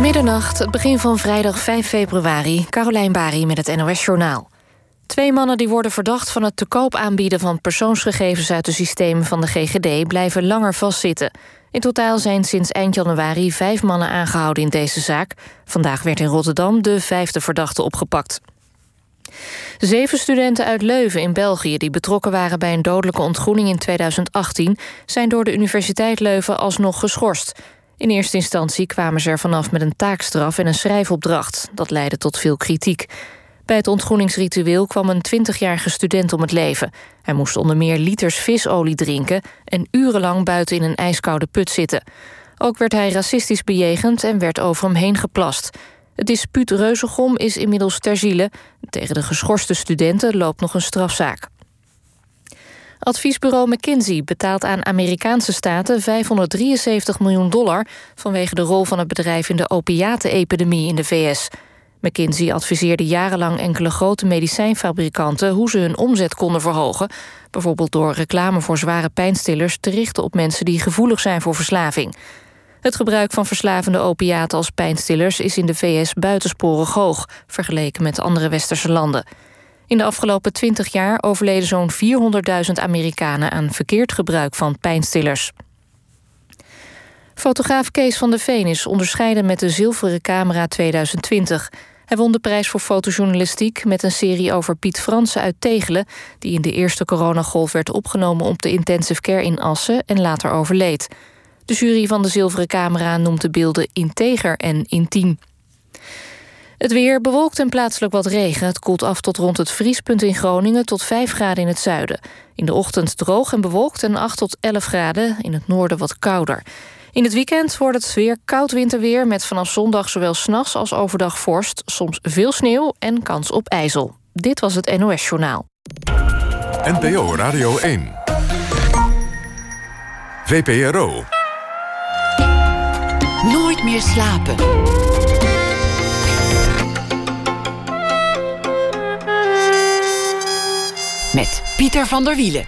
Middernacht, het begin van vrijdag 5 februari. Carolijn Bari met het NOS Journaal. Twee mannen die worden verdacht van het te koop aanbieden van persoonsgegevens uit de systemen van de GGD blijven langer vastzitten. In totaal zijn sinds eind januari vijf mannen aangehouden in deze zaak. Vandaag werd in Rotterdam de vijfde verdachte opgepakt. Zeven studenten uit Leuven in België die betrokken waren bij een dodelijke ontgroening in 2018 zijn door de Universiteit Leuven alsnog geschorst. In eerste instantie kwamen ze er vanaf met een taakstraf en een schrijfopdracht. Dat leidde tot veel kritiek. Bij het ontgroeningsritueel kwam een 20-jarige student om het leven. Hij moest onder meer liters visolie drinken en urenlang buiten in een ijskoude put zitten. Ook werd hij racistisch bejegend en werd over hem heen geplast. Het dispuut Reuzegom is inmiddels ter ziele. Tegen de geschorste studenten loopt nog een strafzaak. Adviesbureau McKinsey betaalt aan Amerikaanse staten 573 miljoen dollar vanwege de rol van het bedrijf in de opiatenepidemie in de VS. McKinsey adviseerde jarenlang enkele grote medicijnfabrikanten hoe ze hun omzet konden verhogen, bijvoorbeeld door reclame voor zware pijnstillers te richten op mensen die gevoelig zijn voor verslaving. Het gebruik van verslavende opiaten als pijnstillers is in de VS buitensporig hoog, vergeleken met andere westerse landen. In de afgelopen 20 jaar overleden zo'n 400.000 Amerikanen aan verkeerd gebruik van pijnstillers. Fotograaf Kees van der Veen is onderscheiden met de Zilveren Camera 2020. Hij won de prijs voor fotojournalistiek met een serie over Piet Fransen uit Tegelen... die in de eerste coronagolf werd opgenomen op de intensive care in Assen en later overleed. De jury van de Zilveren Camera noemt de beelden integer en intiem. Het weer bewolkt en plaatselijk wat regen. Het koelt af tot rond het vriespunt in Groningen tot 5 graden in het zuiden. In de ochtend droog en bewolkt en 8 tot 11 graden. In het noorden wat kouder. In het weekend wordt het weer koud winterweer... met vanaf zondag zowel s'nachts als overdag vorst... soms veel sneeuw en kans op ijzel. Dit was het NOS Journaal. NPO Radio 1. VPRO. Nooit meer slapen. Met Pieter van der Wielen.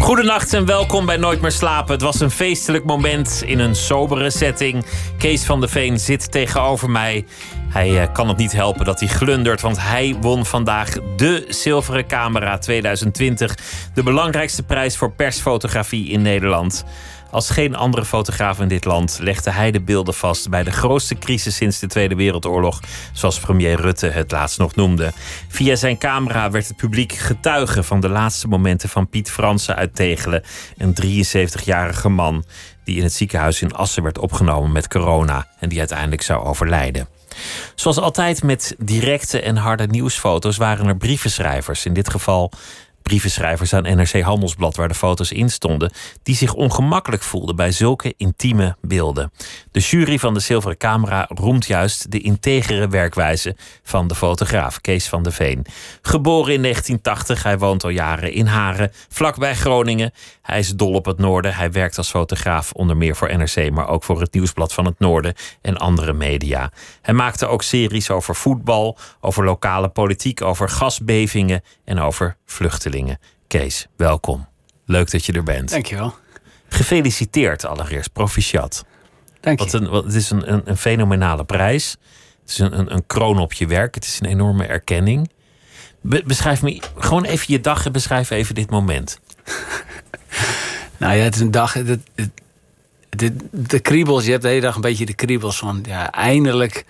Goedenacht en welkom bij Nooit meer slapen. Het was een feestelijk moment in een sobere setting. Kees van de Veen zit tegenover mij. Hij eh, kan het niet helpen dat hij glundert, want hij won vandaag de Zilveren Camera 2020. De belangrijkste prijs voor persfotografie in Nederland. Als geen andere fotograaf in dit land legde hij de beelden vast bij de grootste crisis sinds de Tweede Wereldoorlog, zoals premier Rutte het laatst nog noemde. Via zijn camera werd het publiek getuige van de laatste momenten van Piet Fransen uit Tegelen, een 73-jarige man die in het ziekenhuis in Assen werd opgenomen met corona en die uiteindelijk zou overlijden. Zoals altijd met directe en harde nieuwsfoto's waren er brievenschrijvers, in dit geval brievenschrijvers aan NRC Handelsblad, waar de foto's in stonden, die zich ongemakkelijk voelden bij zulke intieme beelden. De jury van de Zilveren Camera roemt juist de integere werkwijze van de fotograaf Kees van de Veen. Geboren in 1980, hij woont al jaren in Haren, vlakbij Groningen. Hij is dol op het noorden. Hij werkt als fotograaf onder meer voor NRC, maar ook voor het Nieuwsblad van het Noorden en andere media. Hij maakte ook series over voetbal, over lokale politiek, over gasbevingen en over vluchtelingen. Kees, welkom. Leuk dat je er bent. Dankjewel. Gefeliciteerd allereerst, proficiat. Dank je. Wat een, wat, het is een, een, een fenomenale prijs. Het is een, een, een kroon op je werk. Het is een enorme erkenning. Be- beschrijf me gewoon even je dag en beschrijf even dit moment. Nou ja, het is een dag. De, kriebels, je hebt de hele dag een beetje de kriebels van. Ja, eindelijk.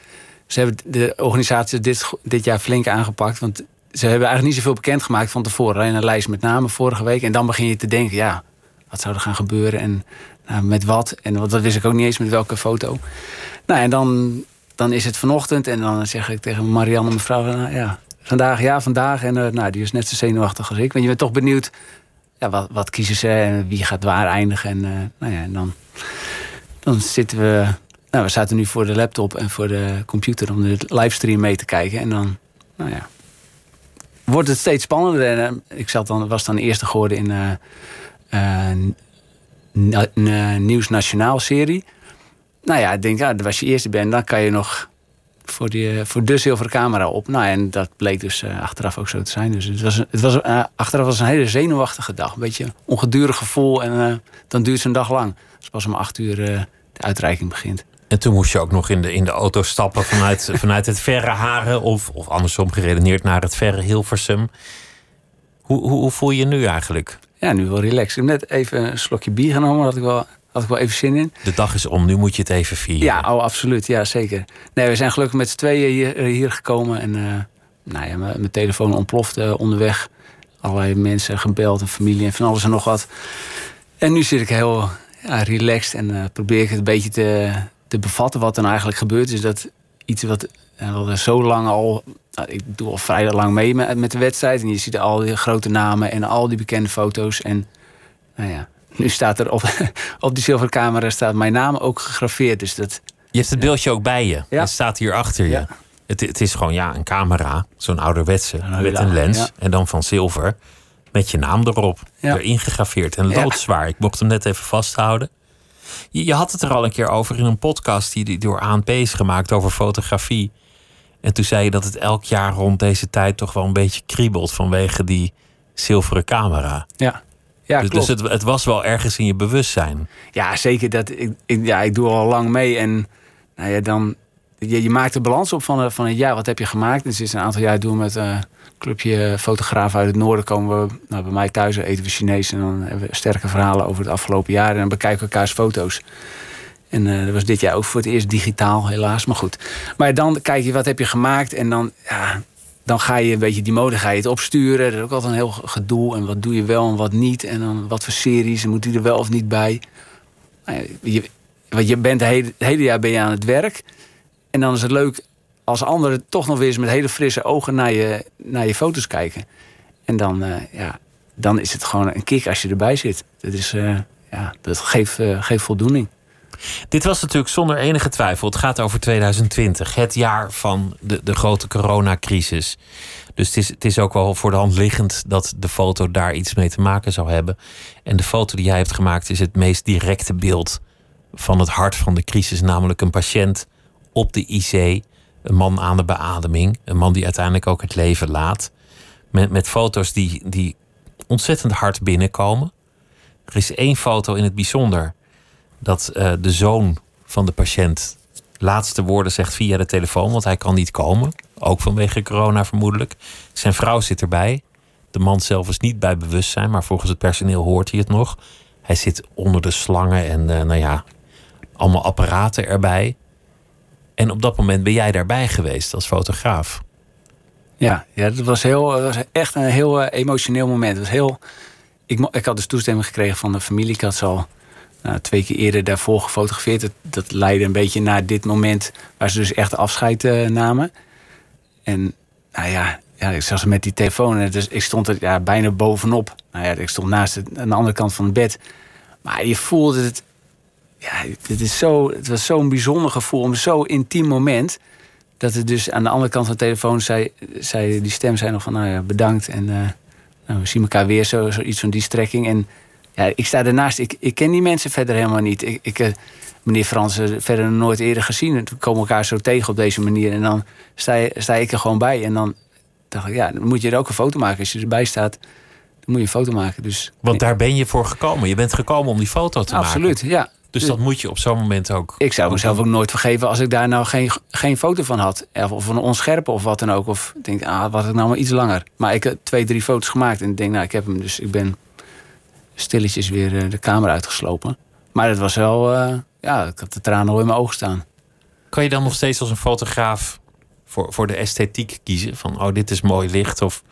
Ze hebben de organisatie dit, dit jaar flink aangepakt. Want ze hebben eigenlijk niet zoveel bekendgemaakt van tevoren. Alleen een lijst met namen vorige week. En dan begin je te denken, ja, wat zou er gaan gebeuren en nou, met wat? En wat, dat wist ik ook niet eens met welke foto. Nou, en dan, dan is het vanochtend. En dan zeg ik tegen Marianne, mevrouw, nou, ja, vandaag, ja, vandaag. En uh, nou, die is net zo zenuwachtig als ik. Want je bent toch benieuwd, ja, wat, wat kiezen ze en wie gaat waar eindigen. En, uh, nou ja, dan, dan zitten we... Nou, we zaten nu voor de laptop en voor de computer om de livestream mee te kijken. En dan, nou ja, wordt het steeds spannender. En uh, ik zat dan, was dan de eerste geworden in een Nieuws Nationaal serie. Nou ja, ik denk, ja, als je eerste bent, dan kan je nog voor, die, voor de zilveren camera op. Nou, en dat bleek dus uh, achteraf ook zo te zijn. Dus het was, het was, uh, achteraf was een hele zenuwachtige dag. Een beetje een ongedurig gevoel en uh, dan duurt een dag lang. Dus pas om acht uur de uitreiking begint. En toen moest je ook nog in de, in de auto stappen vanuit, vanuit het verre Haren... Of, of andersom geredeneerd naar het verre Hilversum. Hoe, hoe, hoe voel je je nu eigenlijk? Ja, nu wel relaxed. Ik heb net even een slokje bier genomen. Had ik wel, had ik wel even zin in. De dag is om, nu moet je het even vieren. Ja, oh, absoluut. Ja, zeker. Nee, we zijn gelukkig met z'n tweeën hier, hier gekomen. En uh, nou ja, mijn telefoon ontplofte onderweg. Allerlei mensen gebeld en familie en van alles en nog wat. En nu zit ik heel ja, relaxed en uh, probeer ik het een beetje te, te bevatten wat er nou eigenlijk gebeurt. Is dat iets wat uh, zo lang al. Nou, ik doe al vrij lang mee met, met de wedstrijd. En je ziet al die grote namen en al die bekende foto's. En nou ja, nu staat er op, op die zilveren camera staat mijn naam ook gegraveerd. Dus dat, je hebt het beeldje ook bij je. Ja. Het staat hier achter je. Ja. Het, het, is gewoon ja, een camera, zo'n ouderwetse, met een lens. En dan van zilver. Met je naam erop. Erin gegraveerd en loodzwaar. Ik mocht hem net even vasthouden. Je, je, had het er al een keer over in een podcast die door ANP is gemaakt over fotografie. En toen zei je dat het elk jaar rond deze tijd toch wel een beetje kriebelt vanwege die zilveren camera. Ja. Ja, dus, dus het, het, was wel ergens in je bewustzijn. Ja, zeker. Dat, ik, ik, ja, ik doe al lang mee. En nou ja, dan, je, je maakt de balans op van, van ja, wat heb je gemaakt? Dus is een aantal jaar doen met uh, clubje fotografen uit het noorden komen we nou, bij mij thuis eten we Chinees en dan hebben we sterke verhalen over het afgelopen jaar en dan bekijken we elkaars foto's. En uh, dat was dit jaar ook voor het eerst digitaal, helaas, maar goed. Maar dan kijk je wat heb je gemaakt en dan, ja, dan ga je een beetje die mode ga je het opsturen. Dat is ook altijd een heel gedoe. En wat doe je wel en wat niet. En dan wat voor series moet die er wel of niet bij. Nou want je bent het hele, jaar ben je aan het werk. En dan is het leuk als anderen toch nog weer eens met hele frisse ogen naar je, naar je foto's kijken. En dan, uh, ja, dan is het gewoon een kick als je erbij zit. Dat, is, uh, ja, dat geeft, uh, geeft voldoening. Dit was natuurlijk zonder enige twijfel. Het gaat over 2020, het jaar van de, de grote coronacrisis. Dus het is, het is ook wel voor de hand liggend dat de foto daar iets mee te maken zou hebben. En de foto die jij hebt gemaakt is het meest directe beeld van het hart van de crisis, namelijk een patiënt op de IC, een man aan de beademing, een man die uiteindelijk ook het leven laat. Met, met foto's die, die ontzettend hard binnenkomen. Er is één foto in het bijzonder dat uh, de zoon van de patiënt laatste woorden zegt via de telefoon, want hij kan niet komen. Ook vanwege corona vermoedelijk. Zijn vrouw zit erbij. De man zelf is niet bij bewustzijn, maar volgens het personeel hoort hij het nog. Hij zit onder de slangen en uh, nou ja, allemaal apparaten erbij. En op dat moment ben jij daarbij geweest als fotograaf. Ja, ja dat, was heel, dat was echt een heel emotioneel moment. Het was heel, ik, ik had dus toestemming gekregen van de familie. Ik had ze al nou, twee keer eerder daarvoor gefotografeerd. Dat, leidde een beetje naar dit moment waar ze dus echt afscheid uh, namen. En nou ja, ja, ze met die telefoon en dus ik stond er ja, bijna bovenop. Nou ja, ik stond naast het, aan de andere kant van het bed. Maar je voelde het. Ja, het, is zo, het was zo'n bijzonder gevoel, een zo intiem moment. Dat het dus aan de andere kant van de telefoon zei, zei die stem zei nog van nou ja, bedankt. En uh, nou, we zien elkaar weer, zo, zo iets van die strekking. En ja, ik sta ernaast. Ik, ik ken die mensen verder helemaal niet. Ik, ik uh, meneer Frans uh, verder nooit eerder gezien. We komen elkaar zo tegen op deze manier. En dan sta, je, sta ik er gewoon bij. En dan dacht ik, ja, dan moet je er ook een foto maken. Als je erbij staat, dan moet je een foto maken. Dus, Want daar ben je voor gekomen. Je bent gekomen om die foto te absoluut, maken. Absoluut, ja. Dus dat moet je op zo'n moment ook. Ik zou mezelf ook nooit vergeven als ik daar nou geen, geen foto van had. Of een onscherpe of wat dan ook. Of ik denk, ah, was het nou maar iets langer. Maar ik heb twee, drie foto's gemaakt. En ik denk, nou, ik heb hem. Dus ik ben stilletjes weer eh, de kamer uitgeslopen. Maar het was wel, uh, ja, ik had de tranen al in mijn ogen staan. Kan je dan nog steeds als een fotograaf voor, voor de esthetiek kiezen? Van, oh, dit is mooi licht of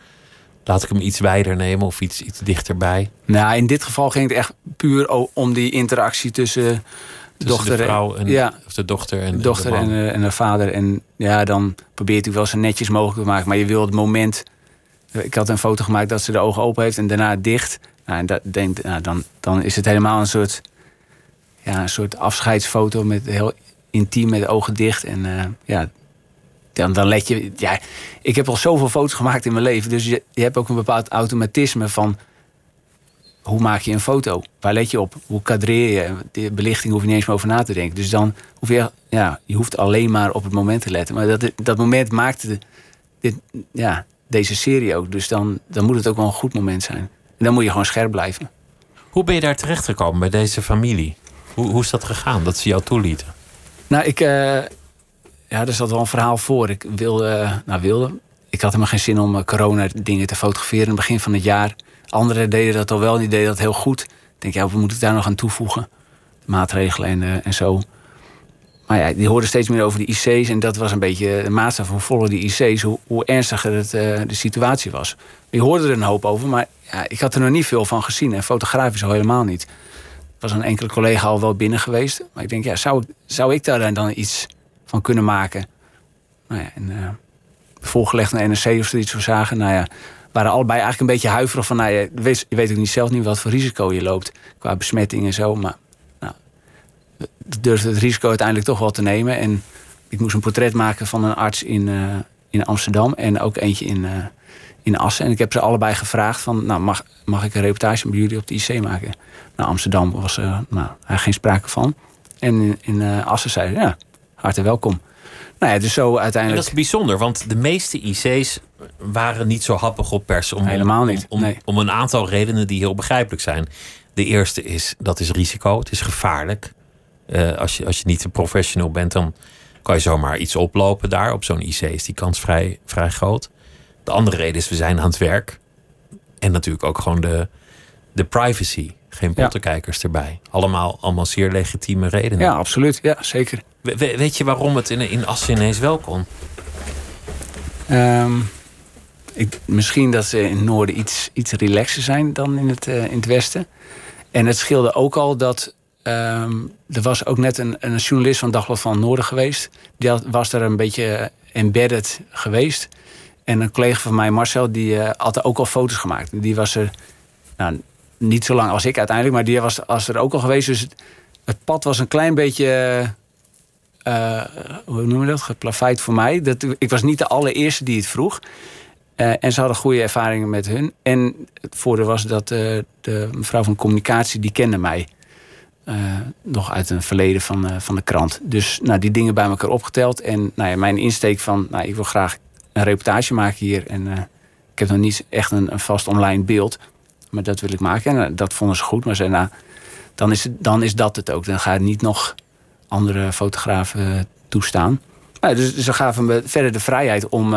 laat ik hem iets wijder nemen of iets, iets dichterbij? Nou, in dit geval ging het echt puur om die interactie tussen de dochter de vrouw en, ja, of de dochter en de dochter en, de, en de vader. En ja, dan probeert u wel zo netjes mogelijk te maken. Maar je wil het moment. Ik had een foto gemaakt dat ze de ogen open heeft en daarna dicht. Nou, en dat, nou, dan, dan is het helemaal een soort, ja, een soort afscheidsfoto met heel intiem met de ogen dicht. En uh, ja, dan, dan let je. Ja, ik heb al zoveel foto's gemaakt in mijn leven. Dus je, je hebt ook een bepaald automatisme van hoe maak je een foto? Waar let je op? Hoe kadreer je? De belichting hoef je niet eens meer over na te denken. Dus dan hoef je, ja, je hoeft alleen maar op het moment te letten. Maar dat, dat moment maakte dit, ja, deze serie ook. Dus dan, dan moet het ook wel een goed moment zijn. Dan moet je gewoon scherp blijven. Hoe ben je daar terechtgekomen bij deze familie? Hoe, hoe is dat gegaan dat ze jou toelieten? Nou, ik... eh, ja, er zat wel een verhaal voor. Ik wilde... nou, wilde... Ik had helemaal geen zin om eh, corona-dingen te fotograferen in het begin van het jaar. Anderen deden dat al wel, die deden dat heel goed. Ik denk, ja, we moeten daar nog aan toevoegen. Maatregelen en, eh, en zo. Maar ja, die hoorden steeds meer over de IC's. En dat was een beetje de maatstaf hoe voller die IC's, hoe, hoe ernstiger het, de situatie was. Je hoorde er een hoop over, maar ja, ik had er nog niet veel van gezien. En fotografisch al helemaal niet. Er was een enkele collega al wel binnen geweest. Maar ik denk, ja, zou, zou ik daar dan iets van kunnen maken? Nou ja, en eh voorgelegd naar NRC of ze er iets voor zagen. Nou ja, waren allebei eigenlijk een beetje huiverig van... Nou ja, je, weet, je ook niet zelf niet wat voor risico je loopt qua besmetting en zo. Maar nou, durfde het risico uiteindelijk toch wel te nemen. En ik moest een portret maken van een arts in, eh, in Amsterdam... en ook eentje in, eh, in Assen. En ik heb ze allebei gevraagd van... Nou, mag, mag ik een reportage bij jullie op de IC maken? Nou, Amsterdam was er nou, eigenlijk geen sprake van. En in, in eh, Assen zei ze, ja, hartelijk welkom. Nou ja, dus zo En uiteindelijk... dat is bijzonder, want de meeste IC's waren niet zo happig op pers. Om, Helemaal niet, Om, om, nee. om een aantal redenen die heel begrijpelijk zijn. De eerste is, dat is risico. Het is gevaarlijk. Eh, als, je, als je niet een professional bent, dan kan je zomaar iets oplopen daar. Op zo'n IC is die kans vrij, vrij groot. De andere reden is, we zijn aan het werk. En natuurlijk ook gewoon de, de privacy. Geen Ja. pottenkijkers erbij. Allemaal, allemaal zeer legitieme redenen. Ja, absoluut. Ja, zeker. We- we- weet je waarom het in, in Assen ineens wel kon? Ehm, ik, misschien dat ze in het noorden iets, iets relaxer zijn dan in het, eh, in het westen. En het scheelde ook al dat... ehm, er was ook net een, een journalist van Dagblad van Noorden geweest. Die had, was er een beetje embedded geweest. En een collega van mij, Marcel, die eh, had ook al foto's gemaakt. Die was er nou, niet zo lang als ik uiteindelijk, maar die was, was er ook al geweest. Dus het, pad was een klein beetje... eh, hoe noemen we dat? Geplaveid voor mij. Dat, ik was niet de allereerste die het vroeg. Eh, en ze hadden goede ervaringen met hun. En het voordeel was dat eh, de mevrouw van communicatie, die kende mij. eh, nog uit een verleden van, eh, van de krant. Dus nou, die dingen bij elkaar opgeteld. En nou ja, mijn insteek van, nou, ik wil graag een reportage maken hier. En eh, ik heb nog niet echt een, een vast online beeld. Maar dat wil ik maken. En eh, dat vonden ze goed. Maar ze nou, dan is, dan is dat het ook. Dan ga je niet nog andere fotografen eh, toestaan. Nou, dus ze gaven me verder de vrijheid om,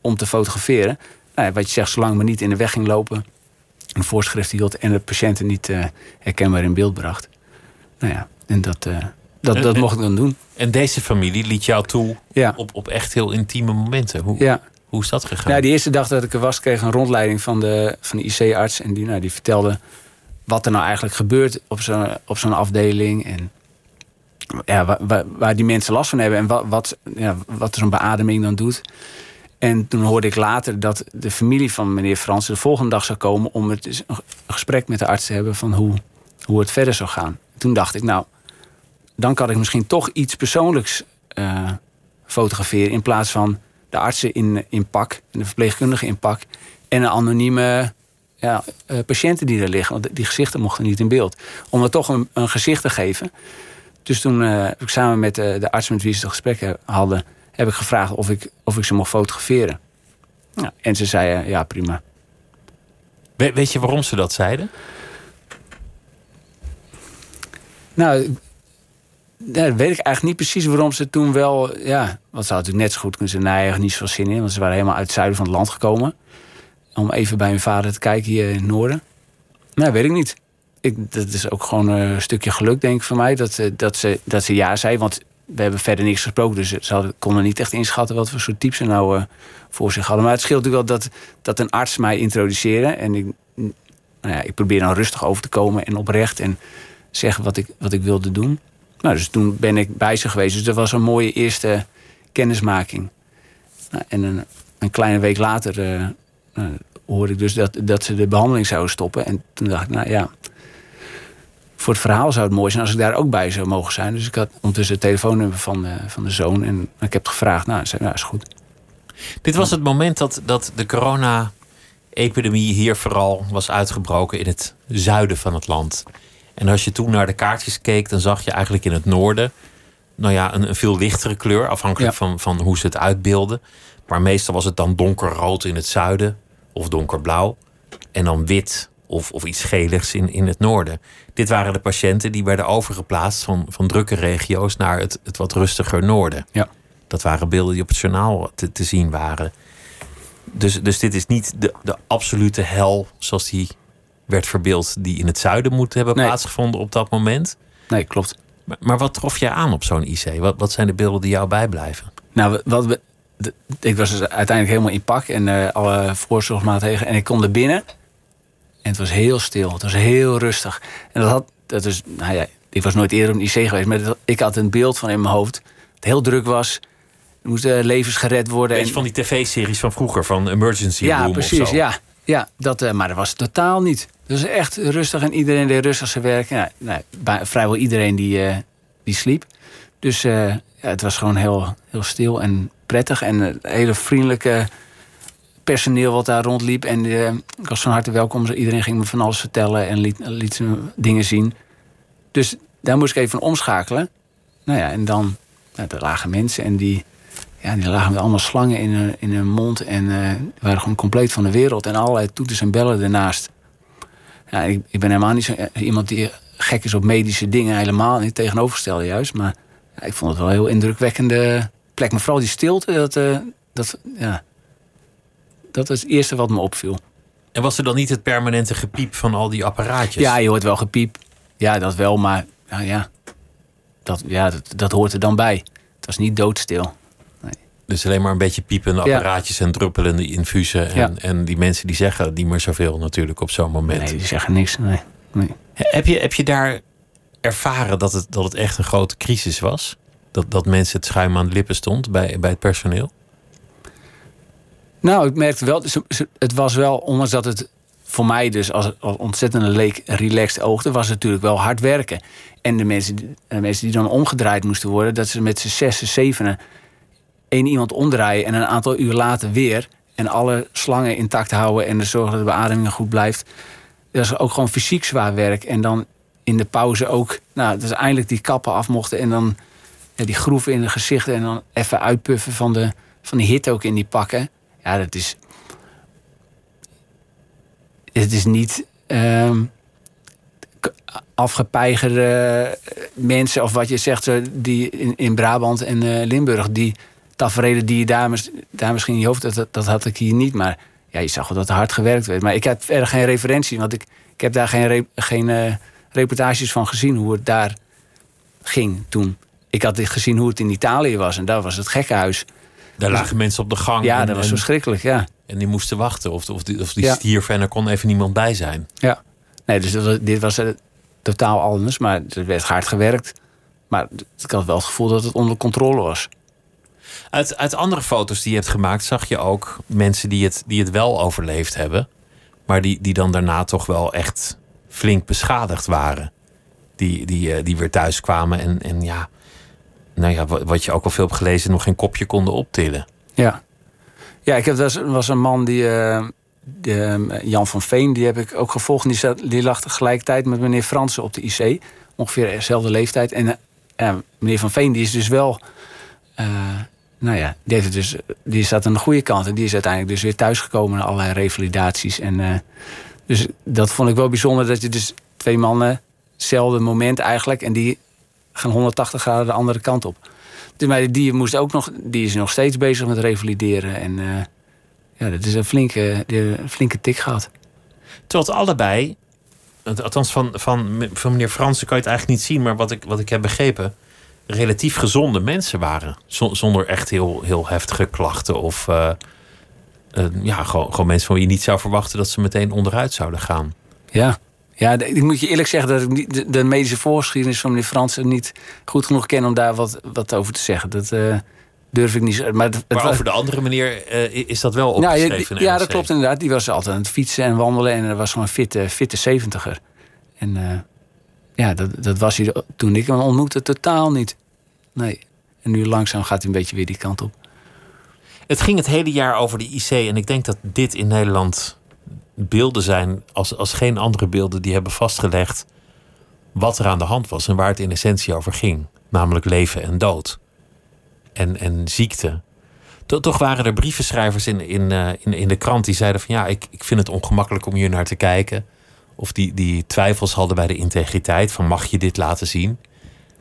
om te fotograferen. Nou, wat je zegt, zolang me niet in de weg ging lopen, een voorschrift hield en de patiënten niet eh, herkenbaar in beeld bracht. Nou ja, en dat, dat, En- dat en- mocht ik dan doen. En deze familie liet jou toe Ja. op, op echt heel intieme momenten. Hoe, Ja. hoe is dat gegaan? Ja, die eerste dag dat ik er was, kreeg een rondleiding van de, van de IC-arts. En die, nou, die vertelde wat er nou eigenlijk gebeurt op zo'n op zo'n afdeling. En ja, waar, waar, waar die mensen last van hebben. En wat, wat, ja, wat zo'n beademing dan doet. En toen hoorde ik later dat de familie van meneer Fransen de volgende dag zou komen... om het, een gesprek met de arts te hebben van hoe, hoe het verder zou gaan. Toen dacht ik, nou, dan kan ik misschien toch iets persoonlijks eh, fotograferen... in plaats van de artsen in, in pak de verpleegkundigen in pak... en een anonieme ja, eh, patiënten die er liggen. Want die gezichten mochten niet in beeld. Om er toch een, een gezicht te geven. Dus toen eh, ik samen met de arts met wie ze het gesprek he- hadden... heb ik gevraagd of ik, of ik ze mocht fotograferen. Ja, en ze zeiden, ja, prima. We- weet je waarom ze dat zeiden? Nou, ja, weet ik eigenlijk niet precies waarom ze toen wel... Ja, want ze hadden natuurlijk net zo goed kunnen zeggen... nee, eigenlijk niet zoveel zin in. Want ze waren helemaal uit het zuiden van het land gekomen. Om even bij hun vader te kijken hier in het noorden. Nee, weet ik niet. Ik, dat is ook gewoon een stukje geluk, denk ik, van mij. Dat, eh, dat, ze, dat ze ja zei. Want we hebben verder niks gesproken. Dus ze hadden, konden niet echt inschatten wat voor soort type ze nou eh, voor zich hadden. Maar het scheelt natuurlijk wel dat, dat een arts mij introduceerde. En ik, nou ja, ik probeer dan rustig over te komen en oprecht. En zeggen wat ik, wat ik wilde doen. Nou, dus toen ben ik bij ze geweest. Dus dat was een mooie eerste kennismaking. Nou, en een, een kleine week later eh, nou, hoorde ik dus dat, dat ze de behandeling zouden stoppen. En toen dacht ik, nou ja, voor het verhaal zou het mooi zijn als ik daar ook bij zou mogen zijn. Dus ik had ondertussen het telefoonnummer van, de- van de zoon. En ik heb gevraagd. Nou, ze zei, nou is goed. Dit was het moment dat, dat de corona-epidemie hier vooral was uitgebroken in het zuiden van het land. En als je toen naar de kaartjes keek, dan zag je eigenlijk in het noorden, nou ja, een, een veel lichtere kleur, afhankelijk Ja. van, van hoe ze het uitbeelden. Maar meestal was het dan donkerrood in het zuiden of donkerblauw. En dan wit of, of iets geligs in, in het noorden. Dit waren de patiënten die werden overgeplaatst van, van drukke regio's naar het, het wat rustiger noorden. Ja. Dat waren beelden die op het journaal te, te zien waren. Dus, dus dit is niet de, de absolute hel zoals die werd verbeeld, die in het zuiden moet hebben Nee. plaatsgevonden op dat moment. Nee, klopt. Maar, maar wat trof jij aan op zo'n IC? Wat, wat zijn de beelden die jou bijblijven? Nou, wat we, de- ik was dus uiteindelijk helemaal in pak en eh, alle voorzorgsmaatregelen. En ik kom er binnen en het was heel stil. Het was heel rustig. En dat had, dat is, nou ja, ik was nooit eerder op een IC geweest, maar dat- ik had een beeld van in mijn hoofd. dat Het heel druk was. Er moesten levens gered worden. Beetje en- van die tv-series van vroeger, van Emergency ja, Room of precies. zo. Ja, ja dat, eh, maar dat was totaal niet. Was echt rustig en iedereen deed rustig zijn werk. Ja, nou, vrijwel iedereen die, eh, die sliep. Dus eh, ja, het was gewoon heel, heel stil en prettig. En het hele vriendelijke personeel wat daar rondliep. En ik was van harte welkom. Iedereen ging me van alles vertellen en liet, liet me dingen zien. Dus daar moest ik even omschakelen. Nou ja, en dan, ja, er lagen mensen en die, ja, die lagen met allemaal slangen in hun, in hun mond. En eh, waren gewoon compleet van de wereld. En allerlei toeters en bellen ernaast. Ja, ik, ik ben helemaal niet zo eh, iemand die gek is op medische dingen. Helemaal niet tegenovergestelde juist. Maar ja, ik vond het wel een heel indrukwekkende plek. Maar vooral die stilte, dat, eh, dat, ja, dat was het eerste wat me opviel. En was er dan niet het permanente gepiep van al die apparaatjes? Ja, je hoort wel gepiep. Ja, dat wel, maar nou ja, dat, ja dat, dat hoort er dan bij. Het was niet doodstil. Dus alleen maar een beetje piepende Ja. apparaatjes en druppelende infusen. En, Ja. en die mensen die zeggen niet meer zoveel natuurlijk op zo'n moment. Nee, die zeggen niks. Nee, nee. Heb, je, heb je daar ervaren dat het, dat het echt een grote crisis was? Dat, dat mensen het schuim aan de lippen stond bij, bij het personeel? Nou, ik merkte wel, het was wel, ondanks dat het voor mij dus als, als ontzettend leek relaxed oogde, was het natuurlijk wel hard werken. En de mensen, die- de mensen die dan omgedraaid moesten worden, dat ze met z'n zes, zevenen één iemand omdraaien en een aantal uur later weer. En alle slangen intact houden en er zorgen dat de beademing goed blijft. Dat is ook gewoon fysiek zwaar werk. En dan in de pauze ook, nou, ze eindelijk die kappen af mochten en dan die groeven in de gezichten en dan even uitpuffen van de, van die hitte ook in die pakken. Ja, dat is. Het is niet ehm, afgepeigerde mensen, of wat je zegt, die in, in Brabant en eh, Limburg, die tafereelen die je daar, daar misschien in je hoofd, dat, dat, had ik hier niet. Maar ja, je zag wel dat er hard gewerkt werd. Maar ik heb verder geen referentie, want ik, ik heb daar geen, re- geen eh, reportages van gezien hoe het daar ging toen. Ik had gezien hoe het in Italië was en daar was het gekkenhuis. Daar lagen mensen op de gang. Ja, en, dat was verschrikkelijk, ja. en die moesten wachten. Of, of die, of die Ja. stierven en er kon even niemand bij zijn. Ja. Nee, dus dat dit was eh, totaal anders, maar er werd hard gewerkt. Maar ik had wel het gevoel dat het onder controle was. Uit, uit andere foto's die je hebt gemaakt zag je ook mensen die het, die het wel overleefd hebben. Maar die, die dan daarna toch wel echt flink beschadigd waren. Die, die, eh, die weer thuis kwamen en, en ja, nou ja, wat, je ook al veel hebt gelezen, nog geen kopje konden optillen. Ja. Ja, ik heb, was- was een man die, eh, de, eh, Jan van Veen, die heb ik ook gevolgd. Die, zat, die lag tegelijkertijd met meneer Fransen op de IC. Ongeveer dezelfde leeftijd. En eh, meneer van Veen, die is dus wel... nou ja, die, heeft dus, die staat aan de goede kant. En die is uiteindelijk dus weer thuisgekomen na allerlei revalidaties. En, eh, dus dat vond ik wel bijzonder. Dat je dus twee mannen, hetzelfde moment eigenlijk... en die gaan 180 graden de andere kant op. Dus, maar die, moest ook nog, die is nog steeds bezig met revalideren. En eh, ja, dat is een flinke, een flinke tik gehad. Het allebei, althans van, van, van meneer Fransen kan je het eigenlijk niet zien, maar wat ik, wat ik heb begrepen, relatief gezonde mensen waren. Zon- Zonder echt heel, heel heftige klachten of eh, eh, ja, gewoon, gewoon mensen van wie je niet zou verwachten dat ze meteen onderuit zouden gaan. Ja. Ja, ik moet je eerlijk zeggen dat ik niet, de, medische voorgeschiedenis van meneer Fransen niet goed genoeg ken om daar wat, wat over te zeggen. Dat eh, durf ik niet. Maar, het, Maar over de andere meneer eh, is dat wel Nou, opgeschreven. ja, dat klopt inderdaad. Die was altijd aan het fietsen en wandelen. En dat was gewoon een fitte, fitte zeventiger. En ja, dat, dat was hij toen ik hem ontmoette totaal niet. Nee. En nu langzaam gaat hij een beetje weer die kant op. Het ging het hele jaar over de IC. En ik denk dat dit in Nederland beelden zijn als, als geen andere beelden die hebben vastgelegd wat er aan de hand was en waar het in essentie over ging. Namelijk leven en dood. En, en ziekte. To- Toch waren er brievenschrijvers in, in, eh, in, in de krant die zeiden van ja, ik, ik vind het ongemakkelijk om hier naar te kijken. Of die, die twijfels hadden bij de integriteit van mag je dit laten zien.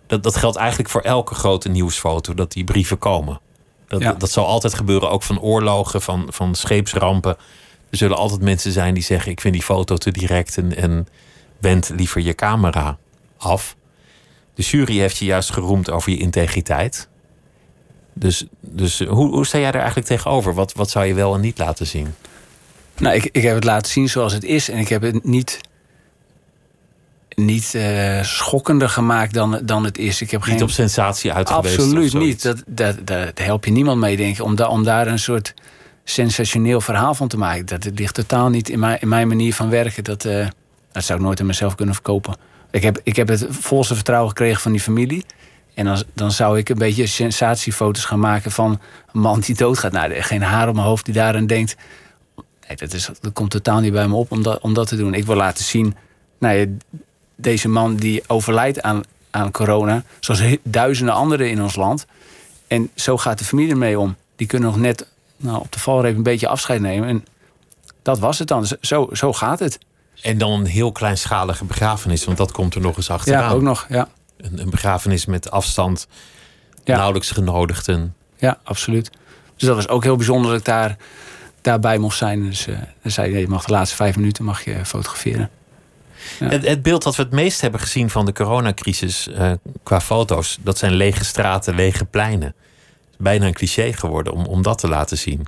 Dat, dat geldt eigenlijk voor elke grote nieuwsfoto, dat die brieven komen. Dat, Ja. dat zal altijd gebeuren, ook van oorlogen, van, van scheepsrampen. Er zullen altijd mensen zijn die zeggen: Ik vind die foto te direct en, en wend liever je camera af. De jury heeft je juist geroemd over je integriteit. Dus, dus hoe, hoe sta jij daar eigenlijk tegenover? Wat, wat zou je wel en niet laten zien? Nou, ik, ik heb het laten zien zoals het is. En ik heb het niet, niet eh, schokkender gemaakt dan, dan het is. Ik heb Niet geen, op sensatie uit geweest? of Absoluut niet. Dat, dat, dat, daar help je niemand mee, denk ik. Om, da, om daar een soort sensationeel verhaal van te maken. Dat ligt totaal niet in mijn, in mijn manier van werken. Dat, eh, dat zou ik nooit aan mezelf kunnen verkopen. Ik heb, ik heb het volste vertrouwen gekregen van die familie. En dan, dan zou ik een beetje sensatiefoto's gaan maken van een man die doodgaat. Nou, geen haar op mijn hoofd die daaraan denkt. Nee, dat, is, dat komt totaal niet bij me op om dat, om dat te doen. Ik wil laten zien, nou ja, deze man die overlijdt aan, aan corona, zoals duizenden anderen in ons land. En zo gaat de familie ermee om. Die kunnen nog net nou, op de valreep een beetje afscheid nemen. En dat was het dan. Zo, zo gaat het. En dan een heel kleinschalige begrafenis, want dat komt er nog eens achteraan. Ja, ook nog. Ja, Een, een begrafenis met afstand, Ja. nauwelijks genodigden. ja absoluut. Dus dat was ook heel bijzonder dat ik daar, daarbij mocht zijn. Dus dan zei hij, je mag de laatste vijf minuten mag je fotograferen. Ja. Het, het beeld dat we het meest hebben gezien van de coronacrisis eh, qua foto's, dat zijn lege straten, lege pleinen. Het is bijna een cliché geworden om, om dat te laten zien.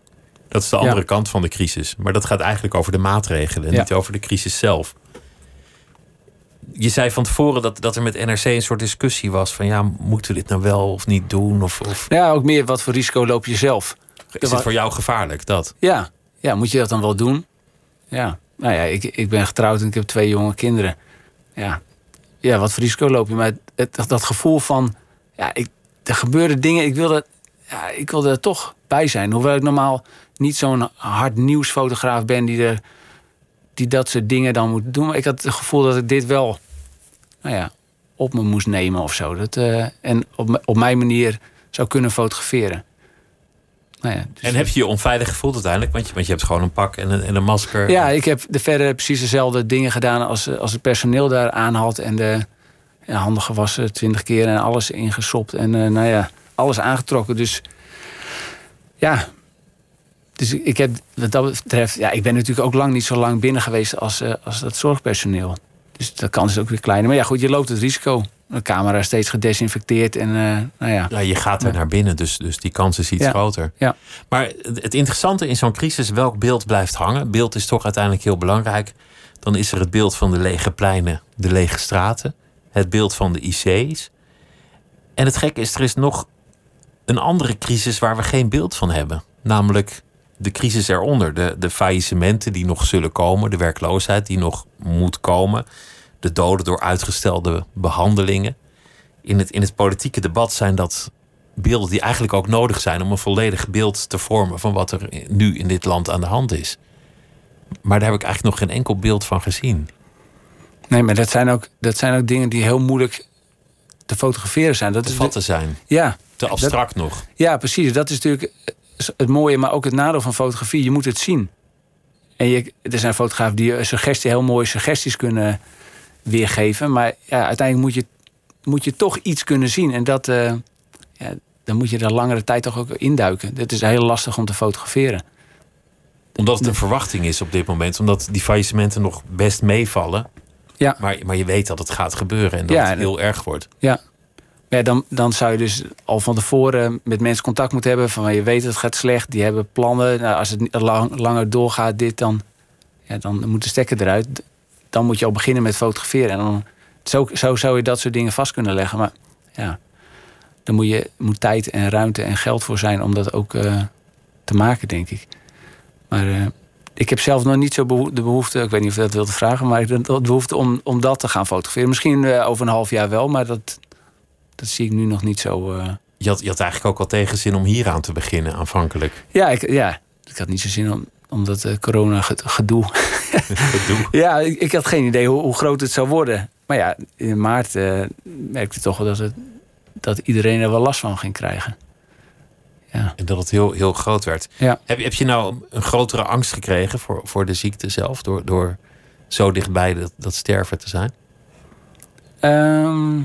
Dat is de Ja. andere kant van de crisis. Maar dat gaat eigenlijk over de maatregelen en Ja. niet over de crisis zelf. Je zei van tevoren dat, dat er met NRC een soort discussie was van ja, moeten we dit nou wel of niet doen? Of, of Ja, ook meer wat voor risico loop je zelf. is het voor jou gevaarlijk? Dat. Ja, ja, moet je dat dan wel doen? Ja, nou ja, ik, ik ben getrouwd en ik heb twee jonge kinderen. Ja, ja wat voor risico loop je? Maar het, dat, gevoel van, ja, ik, er gebeuren dingen, ik wil, dat, ja, ik wil er toch bij zijn. Hoewel ik normaal niet zo'n hard nieuwsfotograaf ben die, er, die dat soort dingen dan moet doen. Maar ik had het gevoel dat ik dit wel, nou ja, op me moest nemen of zo. Dat, eh, en op, op mijn manier zou kunnen fotograferen. Nou ja, dus- En heb je je onveilig gevoeld uiteindelijk? Want je, want je hebt gewoon een pak en een, en een masker. Ja, ik heb de verder precies dezelfde dingen gedaan als, als het personeel daar aan had. En de ja, handen gewassen twintig keer en alles ingesopt. En eh, nou ja, alles aangetrokken. Dus ja, dus ik heb wat dat betreft... Ja, ik ben natuurlijk ook lang niet zo lang binnen geweest als, eh, als dat zorgpersoneel. Dus dat kans is ook weer kleiner. Maar ja, goed, je loopt het risico. De camera is steeds gedesinfecteerd en eh, nou ja. Ja, je gaat er Ja. naar binnen, dus, dus die kans is iets Ja. groter. Ja. Maar het het interessante in zo'n crisis, welk beeld blijft hangen? Beeld is toch uiteindelijk heel belangrijk. Dan is er het beeld van de lege pleinen, de lege straten. Het beeld van de IC's. En het gekke is, er is nog een andere crisis waar we geen beeld van hebben. Namelijk de crisis eronder. De, de faillissementen die nog zullen komen. De werkloosheid die nog moet komen. De doden door uitgestelde behandelingen. In het, in het politieke debat zijn dat beelden die eigenlijk ook nodig zijn om een volledig beeld te vormen van wat er nu in dit land aan de hand is. Maar daar heb ik eigenlijk nog geen enkel beeld van gezien. Nee, maar dat zijn, ook, dat zijn ook dingen die heel moeilijk te fotograferen zijn. Dat Te is vatten zijn. Ja, Te abstract nog. Ja, precies. Dat is natuurlijk het mooie, maar ook het nadeel van fotografie. Je moet het zien. En je, er zijn fotografen die suggestie, heel mooie suggesties kunnen weergeven. Maar ja, uiteindelijk moet je, moet je toch iets kunnen zien. En dat, eh, ja, dan moet je er langere tijd toch ook induiken. Het is heel lastig om te fotograferen. Omdat het een verwachting is op dit moment. Omdat die faillissementen nog best meevallen. Ja. Maar, maar je weet dat het gaat gebeuren en dat Ja, het heel erg wordt. Ja. Ja, dan, dan zou je dus al van tevoren met mensen contact moeten hebben. Van je weet het gaat slecht, die hebben plannen. Nou, als het lang, langer doorgaat, dit dan, ja, dan moet de stekker eruit. Dan moet je al beginnen met fotograferen. En dan, zo, zo zou je dat soort dingen vast kunnen leggen. Maar ja, dan moet je moet tijd en ruimte en geld voor zijn om dat ook eh, te maken, denk ik. Maar eh, ik heb zelf nog niet zo de behoefte, ik weet niet of je dat wilt vragen, maar ik heb de behoefte om, om dat te gaan fotograferen. Misschien eh, over een half jaar wel, maar dat, dat zie ik nu nog niet zo. Je had, je had eigenlijk ook al tegenzin om hier aan te beginnen aanvankelijk. Ja, ik, ja, ik had niet zo zin om, om dat eh, corona-gedoe. Gedoe. ja, ik, ik had geen idee hoe, hoe groot het zou worden. Maar ja, in maart eh, merkte ik toch wel dat, het, dat iedereen er wel last van ging krijgen. Ja. En dat het heel, heel groot werd. Ja. Heb, je- heb je nou een grotere angst gekregen voor, voor de ziekte zelf? Door, door zo dichtbij dat, dat sterven te zijn? Ehm,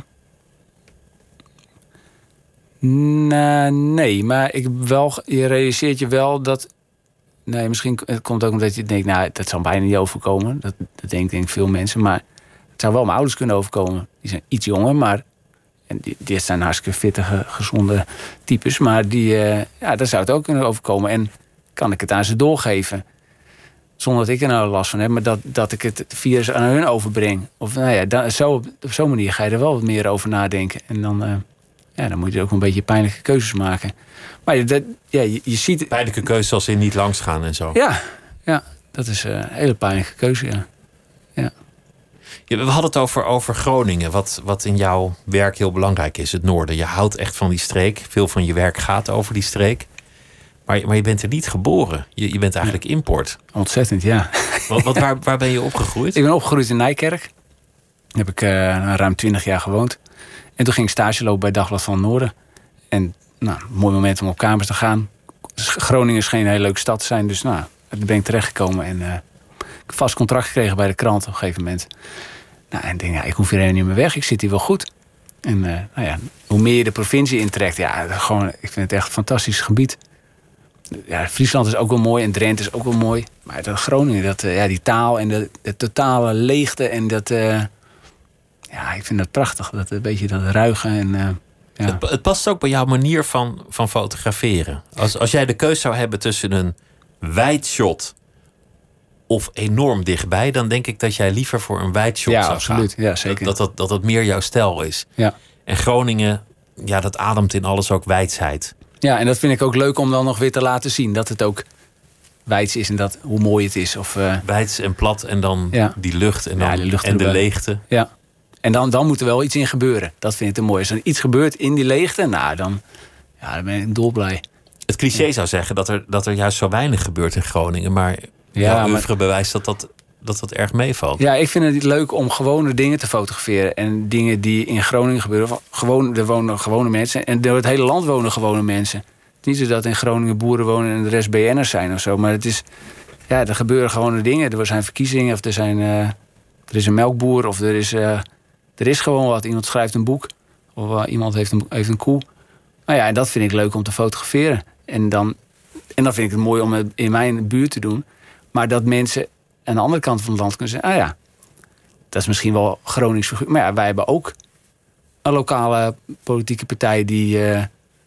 nou, nee, maar ik wel, je realiseert je wel dat. Nee, misschien het komt ook omdat je denkt, nou, dat zal bijna niet overkomen. Dat, dat denken denk ik veel mensen. Maar het zou wel mijn ouders kunnen overkomen. Die zijn iets jonger, maar. En die, die zijn hartstikke fitte, gezonde types. Maar die, uh, ja, daar zou het ook kunnen overkomen. En kan ik het aan ze doorgeven? Zonder dat ik er nou last van heb, maar dat, dat ik het virus aan hun overbreng. Of nou ja, zo, op zo'n manier ga je er wel wat meer over nadenken. En dan, uh, ja, dan moet je ook een beetje pijnlijke keuzes maken. Maar dat, ja, je, je ziet. Pijnlijke keuzes als in niet langs gaan en zo. Ja, ja dat is een hele pijnlijke keuze, ja. ja. ja we hadden het over, over Groningen, wat, wat in jouw werk heel belangrijk is, het noorden. Je houdt echt van die streek. Veel van je werk gaat over die streek. Maar, maar je bent er niet geboren. Je, je bent eigenlijk import. Ontzettend, ja. Wat, wat, waar, waar ben je opgegroeid? Ik ben opgegroeid in Nijkerk. Daar heb ik uh, ruim twintig jaar gewoond. En toen ging ik stage lopen bij Dagblad van Noorden. En nou, mooi moment om op kamers te gaan. Groningen is geen hele leuke stad te zijn. Dus nou, daar ben ik terechtgekomen. En uh, vast contract gekregen bij de krant op een gegeven moment. Nou, en ik denk, ja, ik hoef hier helemaal niet meer weg. Ik zit hier wel goed. En uh, nou ja, hoe meer je de provincie intrekt, ja, gewoon, ik vind het echt een fantastisch gebied ja, Friesland is ook wel mooi en Drenthe is ook wel mooi. Maar dat Groningen, dat, uh, ja, die taal en de, de, totale leegte en dat. Ja, ik vind dat prachtig. Dat een beetje dat ruigen. En, ja. het, het, past ook bij jouw manier van, van fotograferen. Als, als jij de keus zou hebben tussen een shot of enorm dichtbij, dan denk ik dat jij liever voor een wijdshot ja, zou absoluut. gaan. Ja, zeker. Dat dat, dat dat meer jouw stijl is. Ja. En Groningen, ja, dat ademt in alles ook wijsheid. Ja, en dat vind ik ook leuk om dan nog weer te laten zien. Dat het ook wijds is en dat, hoe mooi het is. Of, uh... Wijds en plat en dan ja. die lucht en, dan, ja, lucht en de leegte. Ja, en dan, dan moet er wel iets in gebeuren. Dat vind ik het mooi. Als er iets gebeurt in die leegte, nou, dan, ja, dan ben ik dolblij. Het cliché zou zeggen dat er, dat er juist zo weinig gebeurt in Groningen. Maar ja, jouw maar... bewijst dat dat dat dat erg meevalt. Ja, ik vind het leuk om gewone dingen te fotograferen. En dingen die in Groningen gebeuren. Gewoon, er wonen gewone mensen. En door het hele land wonen gewone mensen. Het is niet zo dat in Groningen boeren wonen en de rest BN'ers zijn of zo. Maar het is, ja, er gebeuren gewone dingen. Er zijn verkiezingen of er, zijn, uh, er is een melkboer of er is, uh, er is gewoon wat. Iemand schrijft een boek of uh, iemand heeft een, heeft een koe. Nou ja, en dat vind ik leuk om te fotograferen. En dan, en dan vind ik het mooi om het in mijn buurt te doen. Maar dat mensen aan de andere kant van het land kunnen zeggen: ah ja, dat is misschien wel Gronings. Maar ja, wij hebben ook een lokale politieke partij die uh,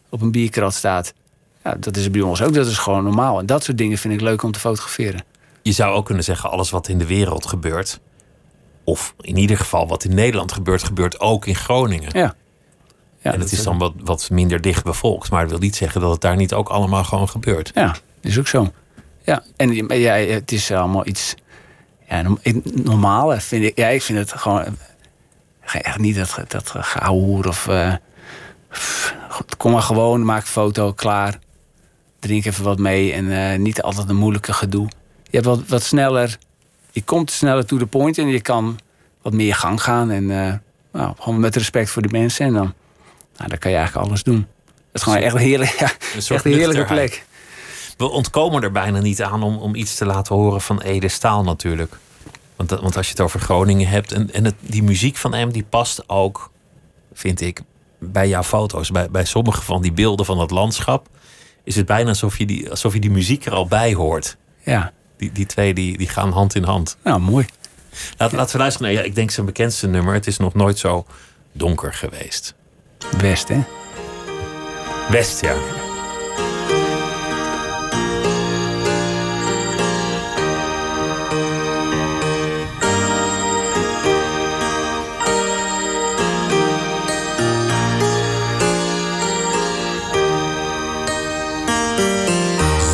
op een bierkrat staat. Ja, dat is bij ons ook. Dat is gewoon normaal. En dat soort dingen vind ik leuk om te fotograferen. Je zou ook kunnen zeggen: alles wat in de wereld gebeurt, of in ieder geval wat in Nederland gebeurt, gebeurt ook in Groningen. Ja. ja en het is dan wat, wat minder dicht bevolkt. Maar dat wil niet zeggen dat het daar niet ook allemaal gewoon gebeurt. Ja, dat is ook zo. Ja, en ja, het is allemaal iets ja, normale vind ik, ja, ik vind het gewoon echt niet dat, dat gehoor of. Uh, kom maar gewoon, maak een foto, klaar. Drink even wat mee en uh, niet altijd een moeilijke gedoe. Je hebt wat, wat sneller, je komt sneller to the point en je kan wat meer gang gaan. En uh, nou, gewoon met respect voor de mensen. En dan, nou, dan kan je eigenlijk alles doen. Het is gewoon echt heerlijk, ja, een echt een heerlijke plek we ontkomen er bijna niet aan om, om iets te laten horen van Ede Staal natuurlijk. Want, want als je het over Groningen hebt en, en het, die muziek van hem, die past ook, vind ik, bij jouw foto's. Bij, bij sommige van die beelden van het landschap is het bijna alsof je die, alsof je die muziek er al bij hoort. Ja. Die, die twee die, die gaan hand in hand. Nou, mooi. Laat, Laten we luisteren naar, ja, ik denk zijn bekendste nummer. Het is nog nooit zo donker geweest. West, hè? West, ja.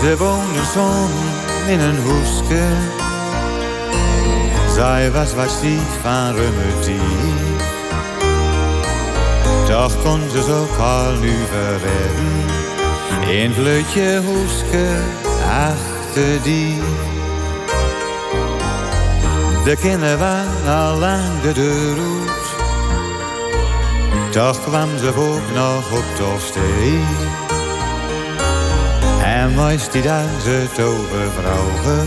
Ze woonde samen in een hoeske. Zij was wat stief van rummetief. Toch kon ze zo al nu verwedden. In het leutje hoeske achter die. De kinderen waren al lang de deur uit. Toch kwam ze ook nog op de. En meist die ze tovervrouwen,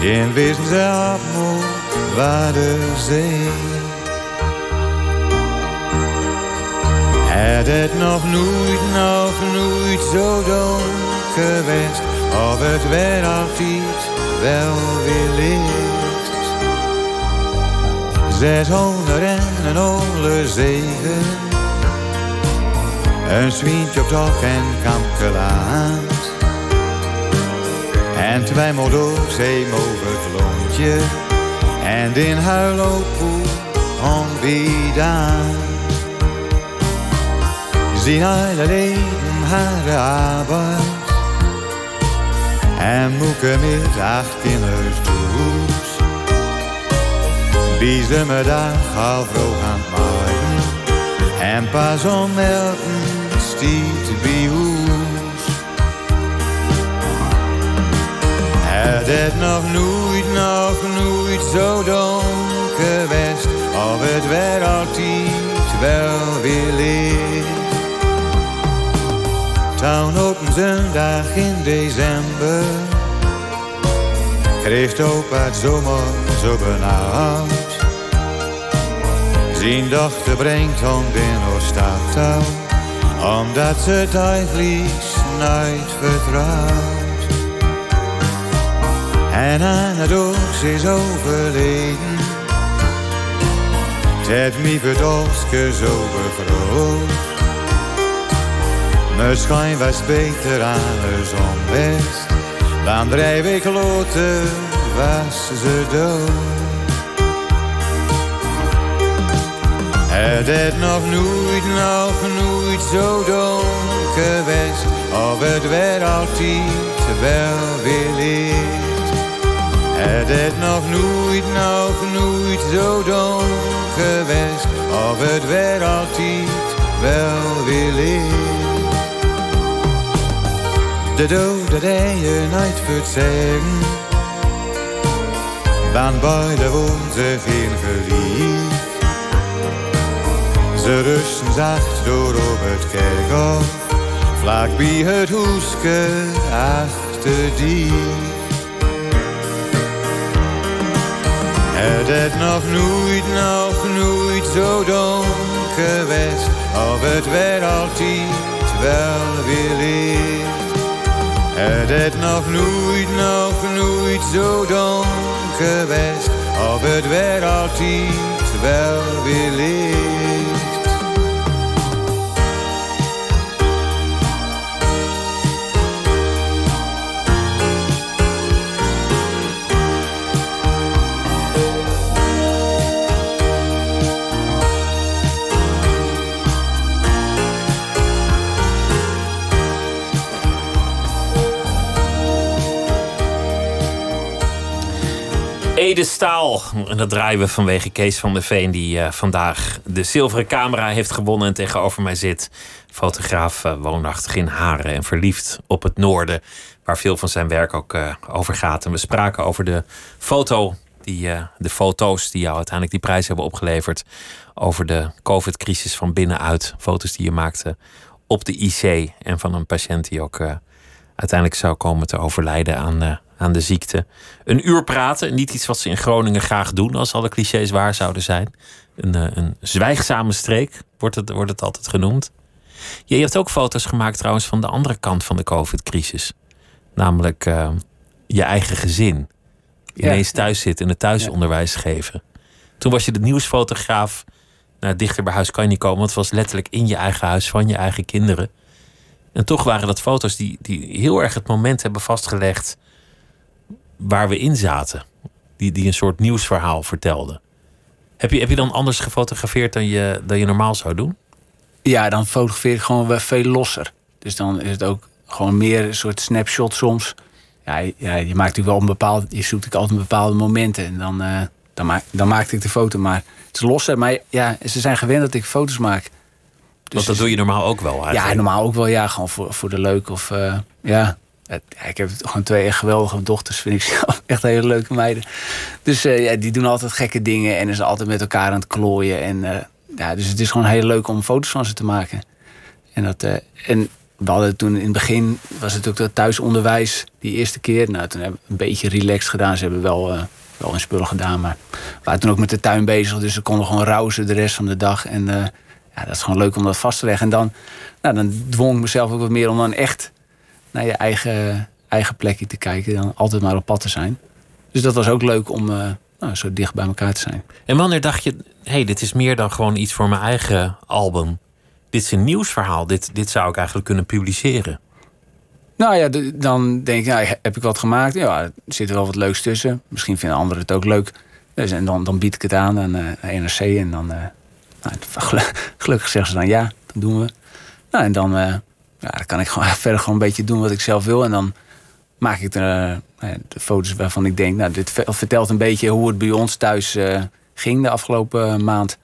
op moet waar de zee. Het het nog nooit, nog nooit zo donker geweest, of het weer altijd wel weer licht. Zeshonderd en een olle zegen, een zwientje op tok en kampgelaat. En modorzee over het lontje, en in huilopoe onbedaan. Zien hele leven haar arbeid en moeke acht kinders toes. Die ze me dag al vroeg aan het maaien. En pas om melken stiet Het nog nooit, nog nooit zo donker geweest. Of het werd altijd wel weer licht. Town op een zondag in december Kreeg opa het zomer zo benauwd Zijn dochter brengt om in Oostaftal Omdat ze het eigenlijk nooit vertrouwt En aan het oog is overleden Het mij verdolske zo begroot Misschien was beter alles onbest. Dan drie weken later was ze dood. Het is nog nooit, nog nooit zo donker geweest. Of het werd altijd wel weer licht. Het nog nooit, nog nooit zo donker geweest. Of het werd altijd wel weer licht. De dode die je nooit kunt zeggen. Dan beide woont zich in verliefd. Ze rusten zacht door op het kerkhof. Vlak bij het hoeske achter die. Het is nog nooit, nog nooit zo donker geweest. Of het werd altijd wel weer licht. Het is nog nooit, nog nooit zo donker geweest. Of het werd altijd wel weer licht. Staal. En dat draaien we vanwege Kees van der Veen, die uh, vandaag de zilveren camera heeft gewonnen en tegenover mij zit. Fotograaf, uh, woonachtig in Haren en verliefd op het noorden, waar veel van zijn werk ook uh, over gaat. En we spraken over de foto, die, de foto's die jou uiteindelijk die prijs hebben opgeleverd. Over de COVID-crisis van binnenuit. Foto's die je maakte op de IC en van een patiënt die ook uiteindelijk zou komen te overlijden aan aan de ziekte. Een uur praten, niet iets wat ze in Groningen graag doen als alle clichés waar zouden zijn. Een, eh, een zwijgzame streek wordt het, wordt het altijd genoemd. Je hebt ook foto's gemaakt trouwens van de andere kant van de COVID-crisis. Namelijk uh, je eigen gezin. Ineens thuis zitten en het thuisonderwijs geven. Toen was je de nieuwsfotograaf. Nou, dichter bij huis kan je niet komen, want het was letterlijk in je eigen huis van je eigen kinderen. En toch waren dat foto's die, die heel erg het moment hebben vastgelegd waar we in zaten. Die, die een soort nieuwsverhaal vertelde. Heb je, heb je dan anders gefotografeerd dan je, dan je normaal zou doen? Ja, dan fotografeer ik gewoon veel losser. Dus dan is het ook gewoon meer een soort snapshot soms. Ja, ja je maakt natuurlijk wel een bepaald... Je zoekt altijd bepaalde momenten. En dan, uh, dan, maak, dan maakte ik de foto. Maar het is losser. Maar ja, ze zijn gewend dat ik foto's maak. Dus Want dat doe je normaal ook wel eigenlijk. Ja, normaal ook wel. Ja, gewoon voor, voor de leuk. Of uh, ja, ik heb gewoon twee geweldige dochters, vind ik zelf. Echt hele leuke meiden. Dus uh, ja, die doen altijd gekke dingen en is altijd met elkaar aan het klooien. En, uh, ja, dus het is gewoon heel leuk om foto's van ze te maken. En, dat, uh, en we hadden toen in het begin, was het ook dat thuisonderwijs die eerste keer. Nou, toen hebben we een beetje relaxed gedaan. Ze hebben wel wel in spullen gedaan. Maar we waren toen ook met de tuin bezig. Dus we konden gewoon rousen de rest van de dag. En eh, ja, dat is gewoon leuk om dat vast te leggen. En dan, nou, dan dwong ik mezelf ook wat meer om dan echt naar je eigen, eigen plekje te kijken. Dan altijd maar op pad te zijn. Dus dat was ook leuk om uh, nou, zo dicht bij elkaar te zijn. En wanneer dacht je, hé, hey, dit is meer dan gewoon iets voor mijn eigen album? Dit is een nieuwsverhaal. Dit, dit zou ik eigenlijk kunnen publiceren. Nou ja, dan denk ik, nou, heb ik wat gemaakt? Ja, er zit er wel wat leuks tussen. Misschien vinden anderen het ook leuk. Dus, en dan, dan bied ik het aan aan uh, NRC. En dan, uh, nou, gelukkig zeggen ze dan ja, dan doen we. Nou, en dan, uh, ja, dan kan ik gewoon verder gewoon een beetje doen wat ik zelf wil. En dan maak ik er nou de foto's waarvan ik denk, nou, dit vertelt een beetje hoe het bij ons thuis ging de afgelopen maand.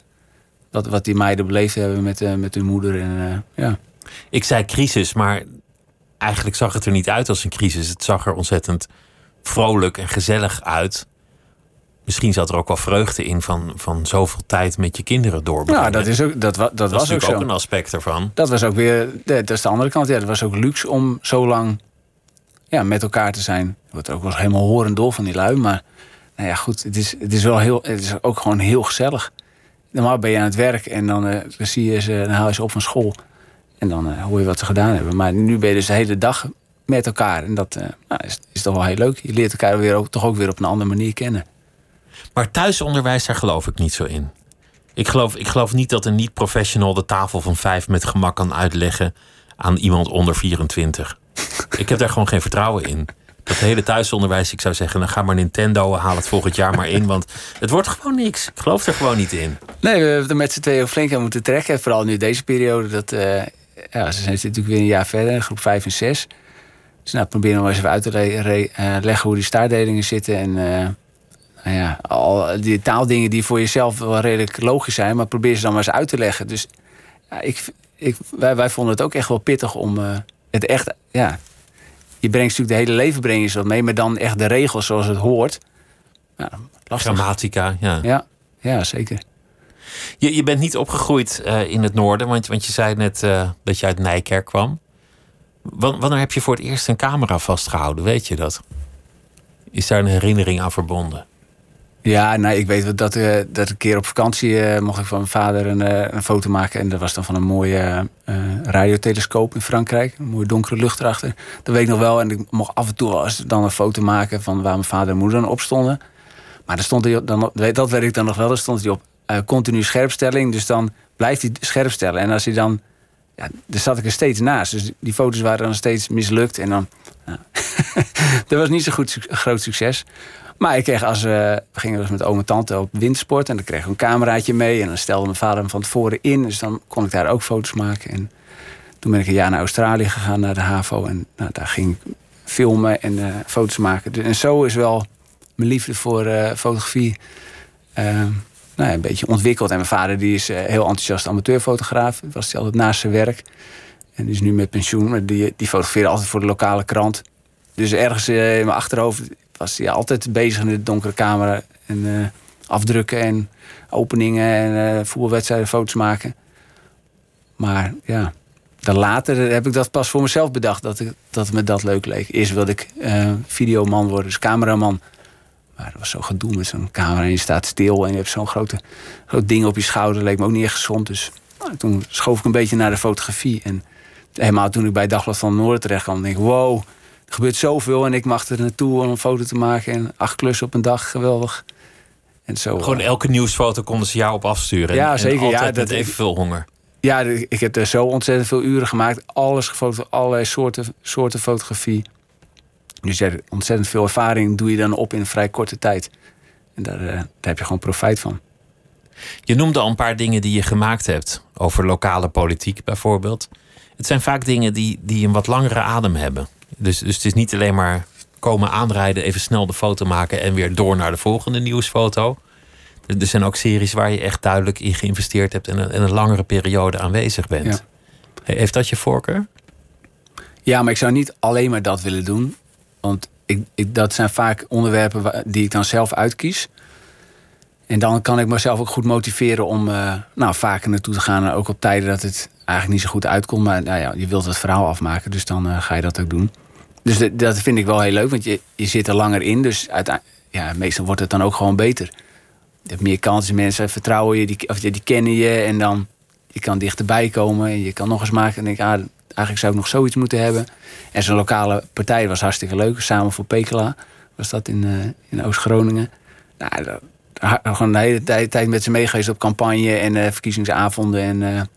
Wat, wat die meiden beleefd hebben met, met hun moeder. En, ja. Ik zei crisis, maar eigenlijk zag het er niet uit als een crisis. Het zag er ontzettend vrolijk en gezellig uit. Misschien zat er ook wel vreugde in van, van zoveel tijd met je kinderen doorbrengen. Ja, dat, is ook, dat, dat, dat was ook, ook een aspect ervan. Dat was ook weer, dat is de andere kant. Ja, het was ook luxe om zo lang ja, met elkaar te zijn. Ik word ook wel helemaal horend door van die lui. Maar nou ja, goed, het is, het is wel heel, het is ook gewoon heel gezellig. Normaal ben je aan het werk en dan, uh, dan zie je ze, dan haal je ze op van school. En dan uh, hoor je wat ze gedaan hebben. Maar nu ben je dus de hele dag met elkaar. En dat uh, nou, is, is toch wel heel leuk. Je leert elkaar weer ook, toch ook weer op een andere manier kennen. Maar thuisonderwijs, daar geloof ik niet zo in. Ik geloof, ik geloof niet dat een niet-professional de tafel van vijf met gemak kan uitleggen aan iemand onder 24. ik heb daar gewoon geen vertrouwen in. Dat hele thuisonderwijs, ik zou zeggen, dan ga maar Nintendo, haal het volgend jaar maar in. Want het wordt gewoon niks. Ik geloof er gewoon niet in. Nee, we hebben er met z'n tweeën flink aan moeten trekken. Vooral nu deze periode. Dat, uh, ja, ze zijn natuurlijk weer een jaar verder, groep 5 en 6. Dus nou, proberen we eens even uit te eh, leggen hoe die staardelingen zitten. En uh, nou ja, al die taaldingen die voor jezelf wel redelijk logisch zijn, maar probeer ze dan maar eens uit te leggen. Dus ja, ik, ik, wij, wij vonden het ook echt wel pittig om uh, het echt. Ja, je brengt natuurlijk de hele leven breng je wat mee, maar dan echt de regels zoals het hoort. Ja, Grammatica, ja. ja. Ja, zeker. Je, je bent niet opgegroeid uh, in het noorden, want, want je zei net uh, dat je uit Nijkerk kwam. wanneer heb je voor het eerst een camera vastgehouden? Weet je dat? Is daar een herinnering aan verbonden? Ja, nee, ik weet dat, uh, dat een keer op vakantie mocht ik van mijn vader een, een, foto maken. En dat was dan van een mooie radiotelescoop in Frankrijk. Een mooie donkere lucht erachter. Dat weet ik nog wel. En ik mocht af en toe eens dan een foto maken van waar mijn vader en moeder dan op stonden. Maar daar stond hij dat weet ik dan nog wel, daar stond hij op continu scherpstelling. Dus dan blijft hij scherp stellen. En als hij dan. Ja, daar zat ik er steeds naast. Dus die foto's waren dan steeds mislukt. En dan. Nou, dat was niet zo goed, groot succes. Maar ik kreeg als uh, we gingen dus met oom en tante op wintersport. En dan kreeg ik een cameraatje mee. En dan stelde mijn vader hem van tevoren in. Dus dan kon ik daar ook foto's maken. En toen ben ik een jaar naar Australië gegaan, naar de HAVO. En nou, daar ging ik filmen en uh, foto's maken. En zo is wel mijn liefde voor uh, fotografie nou ja, een beetje ontwikkeld. En mijn vader die is eh, heel enthousiast amateurfotograaf. Dat was hij altijd naast zijn werk. En die is nu met pensioen. Maar die, die fotografeerde altijd voor de lokale krant. Dus ergens eh, in mijn achterhoofd was hij altijd bezig met de donkere camera. En uh, afdrukken en openingen en uh, voetbalwedstrijden, foto's maken. Maar ja, dan later heb ik dat pas voor mezelf bedacht. Dat, ik, dat me dat leuk leek. Eerst wilde ik uh, videoman worden, dus cameraman. Maar dat was zo gedoe met zo'n camera en je staat stil en je hebt zo'n grote, groot ding op je schouder. Leek me ook niet echt gezond. Dus nou, toen schoof ik een beetje naar de fotografie. En helemaal toen ik bij Dagblad van Noorden terecht kwam, denk ik: wow, er gebeurt zoveel en ik mag er naartoe om een foto te maken. En acht klussen op een dag, geweldig. En zo, Gewoon uh, elke nieuwsfoto konden ze jou op afsturen. Ja, en, zeker. En ja, dat dat evenveel honger. Ja, ik heb er zo ontzettend veel uren gemaakt. Alles gefotografeerd, allerlei soorten, soorten fotografie. Dus hebt ontzettend veel ervaring doe je dan op in een vrij korte tijd. En daar, uh, daar heb je gewoon profijt van. Je noemde al een paar dingen die je gemaakt hebt. Over lokale politiek bijvoorbeeld. Het zijn vaak dingen die, die een wat langere adem hebben. Dus, dus het is niet alleen maar komen aanrijden, even snel de foto maken en weer door naar de volgende nieuwsfoto. Er zijn ook series waar je echt duidelijk in geïnvesteerd hebt en een, en een langere periode aanwezig bent. Ja. Heeft dat je voorkeur? Ja, maar ik zou niet alleen maar dat willen doen. Want ik, ik, dat zijn vaak onderwerpen die ik dan zelf uitkies. En dan kan ik mezelf ook goed motiveren om uh, nou, vaker naartoe te gaan. Ook op tijden dat het eigenlijk niet zo goed uitkomt. Maar nou ja, je wilt het verhaal afmaken, dus dan uh, ga je dat ook doen. Dus dat vind ik wel heel leuk, want je, je zit er langer in. Dus ja, meestal wordt het dan ook gewoon beter. Je hebt meer kansen, mensen vertrouwen je, die, of die kennen je en dan je kan dichterbij komen en je kan nog eens maken en denk ah, eigenlijk zou ik nog zoiets moeten hebben. En zo'n lokale partij was hartstikke leuk, samen voor Pekela was dat in, uh, in Oost-Groningen. Nou, gewoon de hele tijd, tijd met ze meegeweest op campagne en uh, verkiezingsavonden en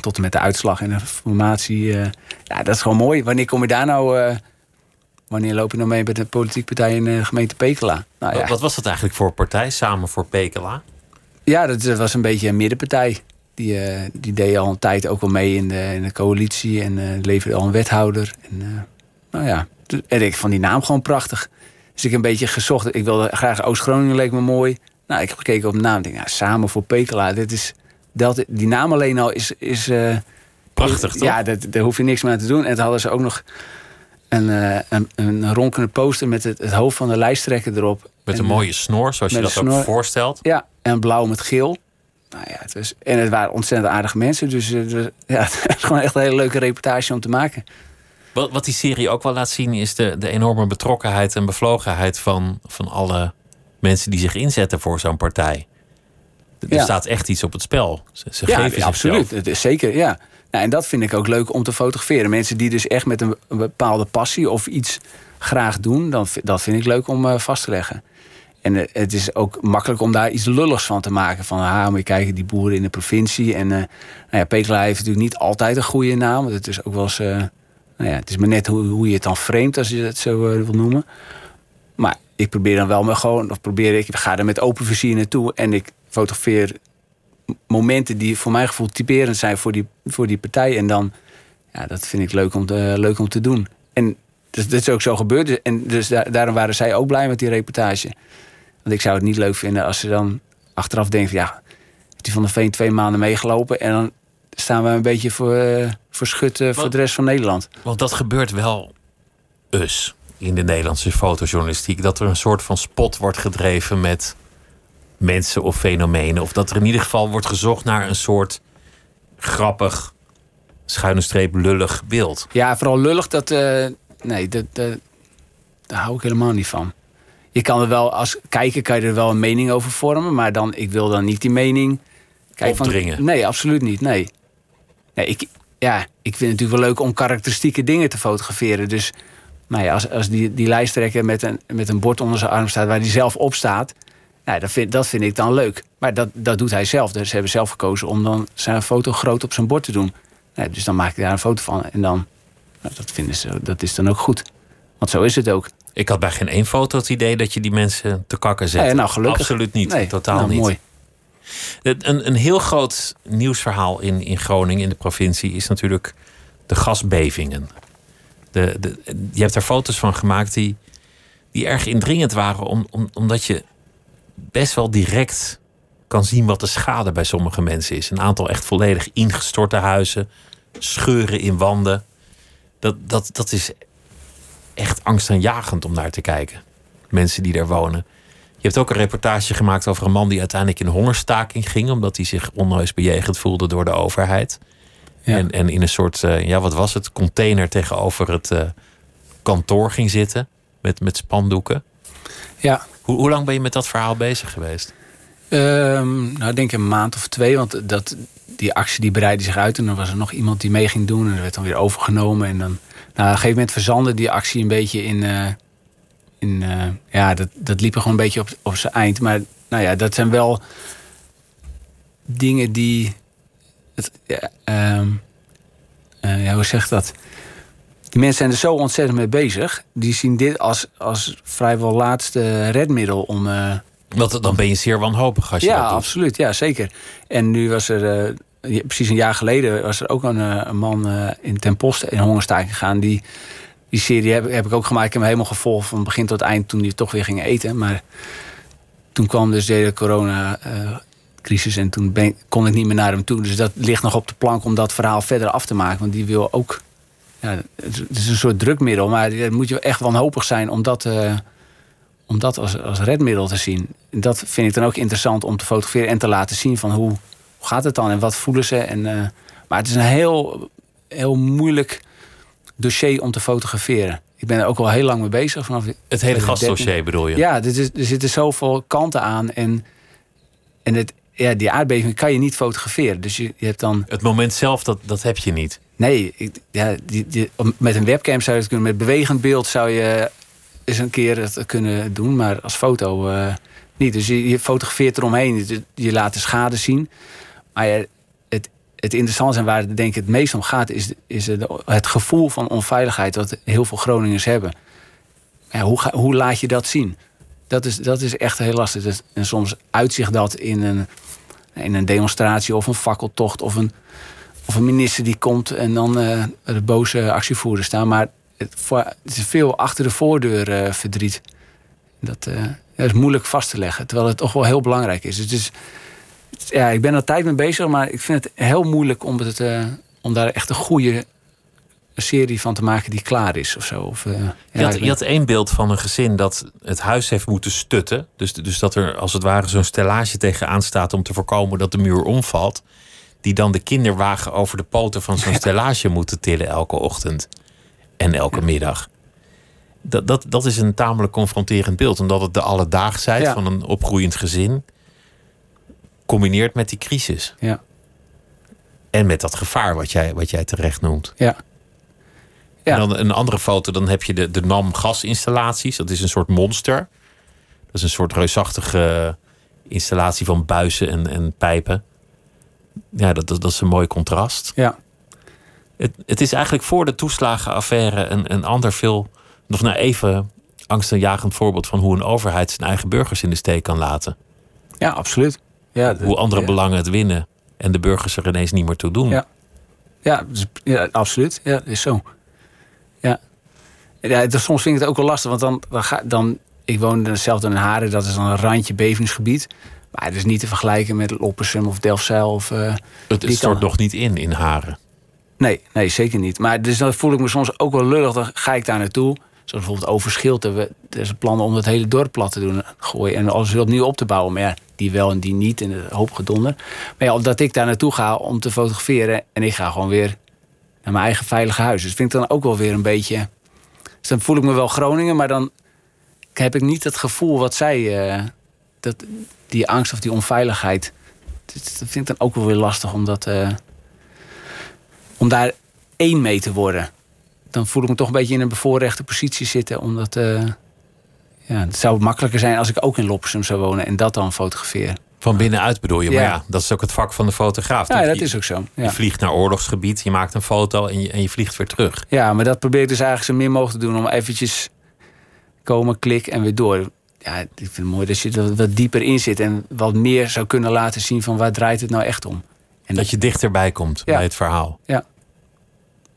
tot en met de uitslag en de formatie. ja, dat is gewoon mooi. Wanneer kom je daar nou Wanneer loop je nou mee met een politieke partij in de gemeente Pekela? Nou, ja. Wat was dat eigenlijk voor partij, Samen voor Pekela? Ja, dat was een beetje een middenpartij. Die, die deed al een tijd ook wel mee in de, in de coalitie en leverde al een wethouder. En, nou ja, en ik vond die naam gewoon prachtig. Dus ik een beetje gezocht. Ik wilde graag Oost-Groningen, leek me mooi. Nou, ik heb gekeken op de naam. Ik denk, nou, samen voor Pekela. Dit is, dat, die naam alleen al is. is Prachtig, toch? Ja, dat, daar hoef je niks meer aan te doen. En het hadden ze ook nog een, uh, een, een ronkende poster met het, het, hoofd van de lijsttrekker erop. Met een mooie snor, zoals je dat snor. ook voorstelt. Ja, en blauw met geel. Nou ja, het was, en het waren ontzettend aardige mensen. Dus, uh, ja, het is gewoon echt een hele leuke reportage om te maken. Wat, wat die serie ook wel laat zien, is de, de enorme betrokkenheid en bevlogenheid van, van alle mensen die zich inzetten voor zo'n partij. Er staat echt iets op het spel. Ze, ze ja, geven ja, absoluut. Het is zeker, ja. Nou, en dat vind ik ook leuk om te fotograferen. Mensen die dus echt met een, bepaalde passie of iets graag doen, dan, dat vind ik leuk om uh, vast te leggen. En uh, het is ook makkelijk om daar iets lulligs van te maken. Van, ah, moet je kijken, die boeren in de provincie. En uh, nou ja, Pekela heeft natuurlijk niet altijd een goede naam. Want het is ook wel eens, nou ja, het is maar net hoe, hoe je het dan vreemd, als je het zo wil noemen. Maar ik probeer dan wel maar gewoon, of probeer ik, ik ga er met open vizier naartoe en ik fotografeer momenten die voor mijn gevoel typerend zijn voor die, voor die partij. En dan, ja, dat vind ik leuk om te, leuk om te doen. En dus, dat is ook zo gebeurd. Dus, en dus daarom waren zij ook blij met die reportage. Want ik zou het niet leuk vinden als ze dan achteraf denken: ja, die van de Veen twee maanden meegelopen. En dan staan we een beetje voor, uh, voor schut uh, voor de rest van Nederland. Want dat gebeurt wel us in de Nederlandse fotojournalistiek. Dat er een soort van spot wordt gedreven met mensen of fenomenen. Of dat er in ieder geval wordt gezocht naar een soort grappig, schuine streep, lullig beeld. Ja, vooral lullig, dat. Uh, nee, dat, dat, daar hou ik helemaal niet van. Je kan er wel, als kijker kan je er wel een mening over vormen, maar dan, ik wil dan niet die mening. Kijk, Opdringen. Van, nee, absoluut niet. Nee. nee ik, ja, ik vind het natuurlijk wel leuk om karakteristieke dingen te fotograferen. Dus nou ja, als, als die, die lijsttrekker met een, met een bord onder zijn arm staat waar hij zelf op staat nou, dat, vind, dat vind ik dan leuk. Maar dat, dat doet hij zelf. Dus ze hebben zelf gekozen om dan zijn foto groot op zijn bord te doen. Nou, dus dan maak ik daar een foto van. En dan, nou, dat vinden ze, dat is dan ook goed. Want zo is het ook. Ik had bij geen één foto het idee dat je die mensen te kakken zet. Nee, nou, gelukkig. Absoluut niet. Nee, Totaal nou, niet. Mooi. Een, een heel groot nieuwsverhaal in, in Groningen, in de provincie, is natuurlijk de gasbevingen. De, de, je hebt er foto's van gemaakt die, die erg indringend waren, om, om, omdat je best wel direct kan zien wat de schade bij sommige mensen is. Een aantal echt volledig ingestorte huizen, scheuren in wanden. Dat, dat, dat is echt angstaanjagend om naar te kijken. Mensen die daar wonen. Je hebt ook een reportage gemaakt over een man die uiteindelijk in hongerstaking ging, omdat hij zich onheus bejegend voelde door de overheid. Ja. En, en in een soort, uh, ja, wat was het, container tegenover het uh, kantoor ging zitten met, met spandoeken. Ja, hoe, lang ben je met dat verhaal bezig geweest? Um, nou, ik denk een maand of twee. Want dat, die actie die breidde zich uit. En dan was er nog iemand die mee ging doen. En dat werd dan weer overgenomen. En dan, nou, op een gegeven moment verzandde die actie een beetje in... Uh, in uh, ja, dat, dat liep er gewoon een beetje op, op zijn eind. Maar nou ja, dat zijn wel dingen die... Het, um, uh, ja, hoe zeg dat? Die mensen zijn er zo ontzettend mee bezig. Die zien dit als, als vrijwel laatste redmiddel om. Uh, Want dan ben je zeer wanhopig als je ja, dat doet. absoluut. Ja, zeker. En nu was er. Uh, precies een jaar geleden was er ook een, uh, een man in ten poste in hongerstaking gegaan. Die, die serie heb, heb ik ook gemaakt. Ik heb hem helemaal gevolgd van begin tot eind toen hij toch weer ging eten. Maar toen kwam dus de hele corona crisis en toen ben, kon ik niet meer naar hem toe. Dus dat ligt nog op de plank om dat verhaal verder af te maken. Want die wil ook ja, het is een soort drukmiddel, maar dan moet je echt wanhopig zijn om dat, uh, om dat als, als redmiddel te zien. En dat vind ik dan ook interessant om te fotograferen en te laten zien van hoe, hoe gaat het dan en wat voelen ze. En, uh, maar het is een heel, heel moeilijk dossier om te fotograferen. Ik ben er ook al heel lang mee bezig. Vanaf Het hele gasdossier bedoel je? Ja, er, er zitten zoveel kanten aan. En, en het, ja, die aardbeving kan je niet fotograferen. Dus je, je hebt dan... Het moment zelf, dat, dat heb je niet. Nee, ja, die, met een webcam zou je het kunnen. Met bewegend beeld zou je eens een keer het kunnen doen. Maar als foto eh, niet. Dus je, fotografeert eromheen. Je, je laat de schade zien. Maar het, het interessante en waar het denk ik het meest om gaat... is, is het, gevoel van onveiligheid wat heel veel Groningers hebben. Ja, hoe, ga, hoe laat je dat zien? Dat is, dat is echt heel lastig. En soms uitzicht dat in een, in een demonstratie of een fakkeltocht... of een, of een minister die komt en dan eh, de boze actievoerders staan. Maar het, is veel achter de voordeur eh, verdriet. Dat, eh, dat is moeilijk vast te leggen, terwijl het toch wel heel belangrijk is. Het is ja, ik ben er tijd mee bezig, maar ik vind het heel moeilijk om, het, om daar echt een goede serie van te maken die klaar is of zo. Of, ja, Je had, ik je had één beeld van een gezin dat het huis heeft moeten stutten. Dus, dus dat er als het ware zo'n stellage tegenaan staat om te voorkomen dat de muur omvalt. Die dan de kinderwagen over de poten van zo'n stellage moeten tillen elke ochtend en elke middag. Dat, dat, dat is een tamelijk confronterend beeld, omdat het de alledaagsheid Ja. van een opgroeiend gezin combineert met die crisis. Ja. En met dat gevaar wat jij, wat jij terecht noemt. Ja. Ja. En dan een andere foto, dan heb je de, de NAM gasinstallaties. Dat is een soort monster. Dat is een soort reusachtige installatie van buizen en, en pijpen. Ja, dat, dat, dat is een mooi contrast. Ja. Het, het is eigenlijk voor de toeslagenaffaire een, een ander veel... nog nou even angstaanjagend voorbeeld van hoe een overheid zijn eigen burgers in de steek kan laten. ja, absoluut. Ja, Hoe andere ja. belangen het winnen en de burgers er ineens niet meer toe doen. Ja. Ja, dus- ja absoluut. Ja, is zo. Ja. ja dus soms vind ik het ook wel lastig, want dan, dan, ga, dan ik woon zelf in Haren, dat is dan een randje bevingsgebied. Maar het is niet te vergelijken met Loppersum of Delfzijl. Of, eh, Het, het stort kan- nog niet in in Haren. Nee, nee, zeker niet. Maar dus dan voel ik me soms ook wel lullig. Dan ga ik daar naartoe. Zoals bijvoorbeeld Overschild. hebben we- Er is een plan om het hele dorp plat te doen. Gooien en alles weer opnieuw op te bouwen. Maar ja, die wel en die niet. En een hoop gedonder. Maar ja, dat ik daar naartoe ga om te fotograferen. En ik ga gewoon weer naar mijn eigen veilige huis. Dus vind ik dan ook wel weer een beetje... Dus dan voel ik me wel Groningen. Maar dan heb ik niet het gevoel wat zij... eh, dat, die angst of die onveiligheid... Dat vind ik dan ook wel weer lastig om dat... eh, om daar één mee te worden. Dan voel ik me toch een beetje in een bevoorrechte positie zitten. Omdat eh, ja, het zou makkelijker zijn als ik ook in Loppersum zou wonen en dat dan fotografeer. Van binnenuit bedoel je. Maar Ja. ja, dat is ook het vak van de fotograaf. Ja, dat is ook zo. Je vliegt naar oorlogsgebied, je maakt een foto en je, en je vliegt weer terug. ja, maar dat probeer ik dus eigenlijk zo min mogelijk te doen. Om eventjes komen, klik en weer door. Ja, ik vind het mooi dat je er wat dieper in zit. En wat meer zou kunnen laten zien van waar draait het nou echt om. En dat je dichterbij komt Ja. bij het verhaal.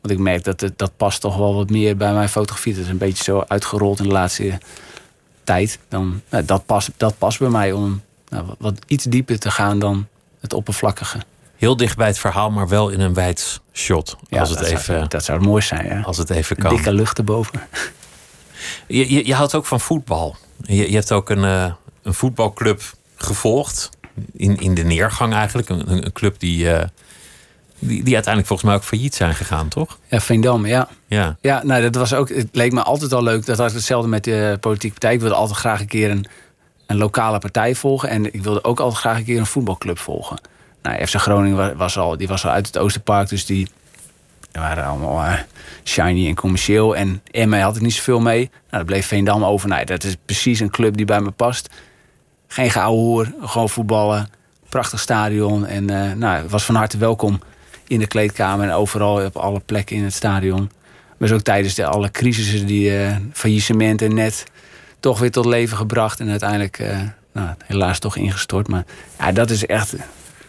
Want ik merk dat het, dat past toch wel wat meer bij mijn fotografie. Dat is een beetje zo uitgerold in de laatste tijd. Dan, nou, dat, past, dat past bij mij om nou, wat, wat iets dieper te gaan dan het oppervlakkige. Heel dicht bij het verhaal, maar wel in een wijd shot. Ja, als, het dat, even, zou, dat zou het mooi zijn. Ja. als het even kan. dikke lucht erboven. Je, je, je houdt ook van voetbal. Je, je hebt ook een, eh, een voetbalclub gevolgd. In, in de neergang eigenlijk. Een, een- club die, eh, die, die uiteindelijk volgens mij ook failliet zijn gegaan, toch? Ja, Veendam, ja. Ja. Ja, nou, dat was ook, het leek me altijd al leuk. Dat had ik hetzelfde met de politieke partij. Ik wilde altijd graag een keer een, een lokale partij volgen. En ik wilde ook altijd graag een keer een voetbalclub volgen. Nou, FC Groningen wa- was al, die was al uit het Oosterpark. Dus die, die waren allemaal eh, shiny en commercieel. En Emmen had ik niet zoveel mee. Nou, dat bleef Veendam over. Nou, dat is precies een club die bij me past. Geen geouwe hoer, gewoon voetballen. Prachtig stadion. En eh nou, het was van harte welkom in de kleedkamer en overal op alle plekken in het stadion. Maar ook tijdens de, alle crisissen, die eh faillissementen net toch weer tot leven gebracht. En uiteindelijk nou, helaas toch ingestort. Maar ja, dat is echt.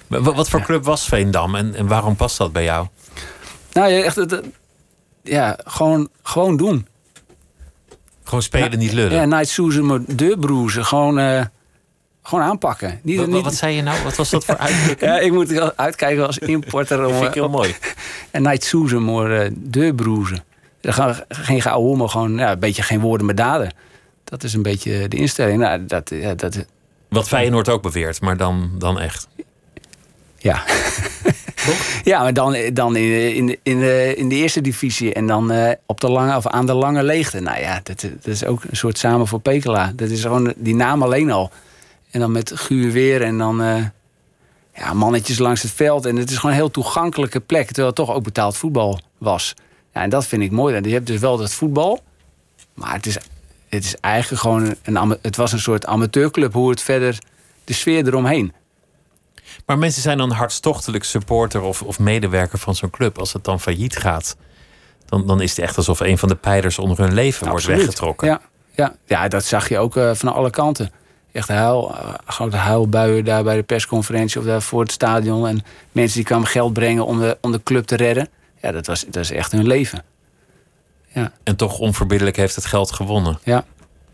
Wat voor club was Veendam en, en waarom past dat bij jou? Nou ja, echt. het- Ja, gewoon, gewoon doen. Gewoon spelen, niet lullen. Ja, Night Susan, maar deurbroezen. Gewoon, eh, gewoon aanpakken. Niet, Wa- wa- niet, wat zei je nou? Wat was dat voor uitdrukking? ja, ik moet uitkijken als importer. Om, vind ik heel eh, mooi. En Night Susan, maar deurbroezen. Er gaan geen geouwe maar gewoon ja, een beetje geen woorden maar daden. Dat is een beetje de instelling. Nou, dat, ja, dat, Wat Feyenoord ook beweert, maar dan, dan echt. Ja. Ja, maar dan, dan in, in, in, de, in de eerste divisie en dan uh, op de lange, of aan de lange leegte. Nou ja, dat, is ook een soort samen voor Pekela. Dat is gewoon die naam alleen al. En dan met guur weer en dan uh, ja, mannetjes langs het veld. En het is gewoon een heel toegankelijke plek. Terwijl het toch ook betaald voetbal was. Ja, en dat vind ik mooi. Je hebt dus wel dat voetbal. Maar het is, het is eigenlijk gewoon een, het was een soort amateurclub. Hoe het verder, de sfeer eromheen. Maar mensen zijn dan hartstochtelijk supporter of, of medewerker van zo'n club. Als het dan failliet gaat, dan, dan is het echt alsof een van de pijlers onder hun leven wordt weggetrokken. Ja, ja, ja, dat zag je ook uh, van alle kanten. Echt huil, uh, grote huilbuien daar bij de persconferentie of daar voor het stadion. En mensen die kwamen geld brengen om de, om de club te redden. Ja, dat, was, dat is echt hun leven. Ja. En toch onverbiddelijk heeft het geld gewonnen. Ja,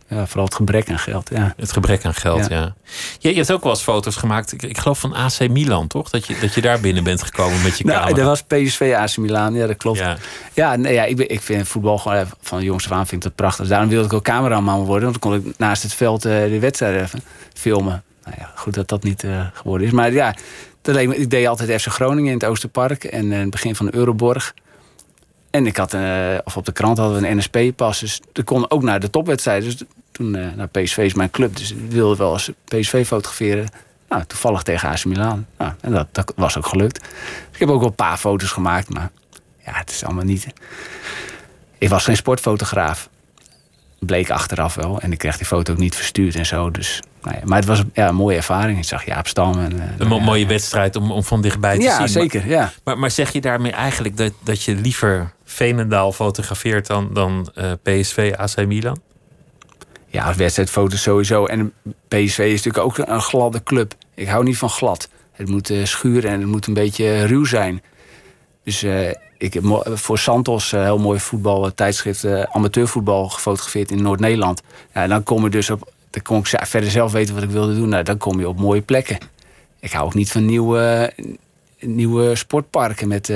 ja, vooral het gebrek aan geld. Ja. Het gebrek aan geld, ja. Je, je, hebt ook wel eens foto's gemaakt, ik, ik, geloof van AC Milan, toch? Dat je, dat je daar binnen bent gekomen met je nou, camera. Dat was PSV AC Milan, ja, dat klopt. Ja, ja, nee, ja ik, ben, ik vind voetbal gewoon van de jongens af aan vind ik dat prachtig. Daarom wilde ik ook cameraman worden, want dan kon ik naast het veld uh, de wedstrijd even filmen. Nou ja, goed dat dat niet uh, geworden is. Maar ja, dat leek me, ik deed altijd FC Groningen in het Oosterpark en uh, het begin van de Euroborg. En ik had, uh, of op de krant hadden we een NSP-pas. Dus ik kon ook naar de topwedstrijd. Dus toen, uh, nou, PSV is mijn club. Dus ik wilde wel eens PSV fotograferen. Nou, toevallig tegen AC Milan. Nou, en dat, dat was ook gelukt. Dus ik heb ook wel een paar foto's gemaakt. Maar ja, het is allemaal niet... Ik was geen sportfotograaf. Bleek achteraf wel. En ik kreeg die foto ook niet verstuurd en zo. Dus, nou ja, maar het was ja, een mooie ervaring. Ik zag Jaap Stam. En, uh, een nou mooie wedstrijd om, om van dichtbij te ja, zien. Ja, zeker. Ja. Maar, maar zeg je daarmee eigenlijk dat, dat je liever Veenendaal fotografeert dan, dan uh, PSV AC Milan? Ja, wedstrijdfoto's sowieso. En PSV is natuurlijk ook een gladde club. Ik hou niet van glad. Het moet uh, schuren en het moet een beetje ruw zijn. Dus uh, ik heb voor Santos uh, heel mooi voetbal, tijdschrift amateurvoetbal gefotografeerd in Noord-Nederland. Ja, dan kom je dus op, dan kon ik verder zelf weten wat ik wilde doen. Nou, dan kom je op mooie plekken. Ik hou ook niet van nieuwe, nieuwe sportparken met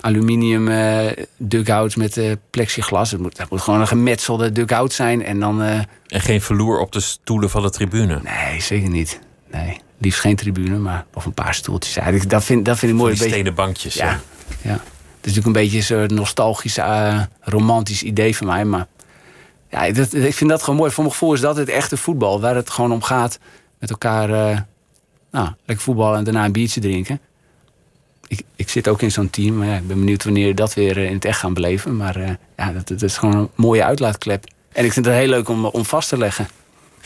aluminium uh, dugouts met uh, plexiglas. Het moet, dat moet gewoon een gemetselde dugout zijn. En, dan, uh... en geen verloer op de stoelen van de tribune? Nee, zeker niet. Nee, liefst geen tribune, maar of een paar stoeltjes. Ja, dat, vind, dat vind ik mooi. Stenen beetje... bankjes. Ja, ja. ja. Het is natuurlijk een beetje zo'n nostalgisch, romantisch idee van mij. Maar ja, dat, ik vind dat gewoon mooi. Voor mijn gevoel is dat het echte voetbal. Waar het gewoon om gaat met elkaar nou, lekker voetballen en daarna een biertje drinken ik, ik zit ook in zo'n team. Maar ja, ik ben benieuwd wanneer dat weer in het echt gaan beleven. Maar uh, ja, dat, dat, is gewoon een mooie uitlaatklep. En ik vind het heel leuk om, om vast te leggen.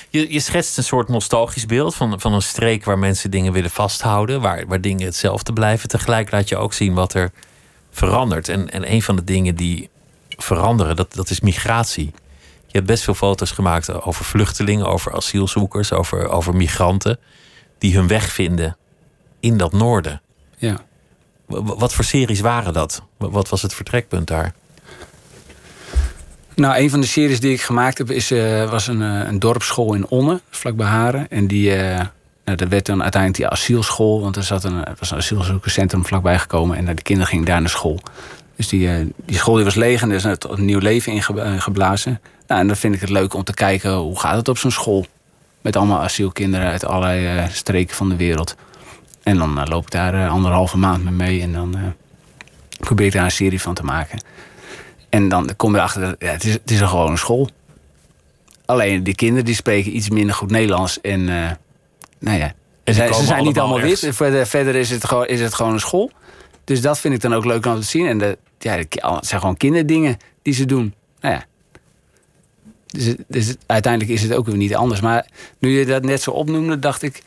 Je, je schetst een soort nostalgisch beeld van, van een streek waar mensen dingen willen vasthouden. Waar, waar dingen hetzelfde blijven. Tegelijk laat je ook zien wat er verandert. En, en een van de dingen die veranderen, dat, dat is migratie. Je hebt best veel foto's gemaakt over vluchtelingen, over asielzoekers, over, over migranten. Die hun weg vinden in dat noorden. Ja. Wat voor series waren dat? Wat was het vertrekpunt daar? Nou, een van de series die ik gemaakt heb is, uh, was een, uh, een dorpsschool in Onne, vlakbij Haren. En die, uh, nou, werd dan uiteindelijk die asielschool, want er zat een, was een asielzoekerscentrum vlakbij gekomen en de kinderen gingen daar naar school. Dus die, die school die was leeg en er is een nieuw leven ingeblazen. Nou, en dan vind ik het leuk om te kijken hoe gaat het op zo'n school. Met allemaal asielkinderen uit allerlei streken van de wereld. En dan uh, loop ik daar uh, anderhalve maand mee mee. En dan uh, probeer ik daar een serie van te maken. En dan kom je erachter, dat ja, het, is, het is een gewone school. Alleen die kinderen die spreken iets minder goed Nederlands. En nou ja, ze, zijn niet allemaal wit. Verder, verder is, het gewoon, is het gewoon een school. Dus dat vind ik dan ook leuk om te zien. En de, ja, het zijn gewoon kinderdingen die ze doen. Nou ja. Dus, dus uiteindelijk is het ook weer niet anders. Maar nu je dat net zo opnoemde, dacht ik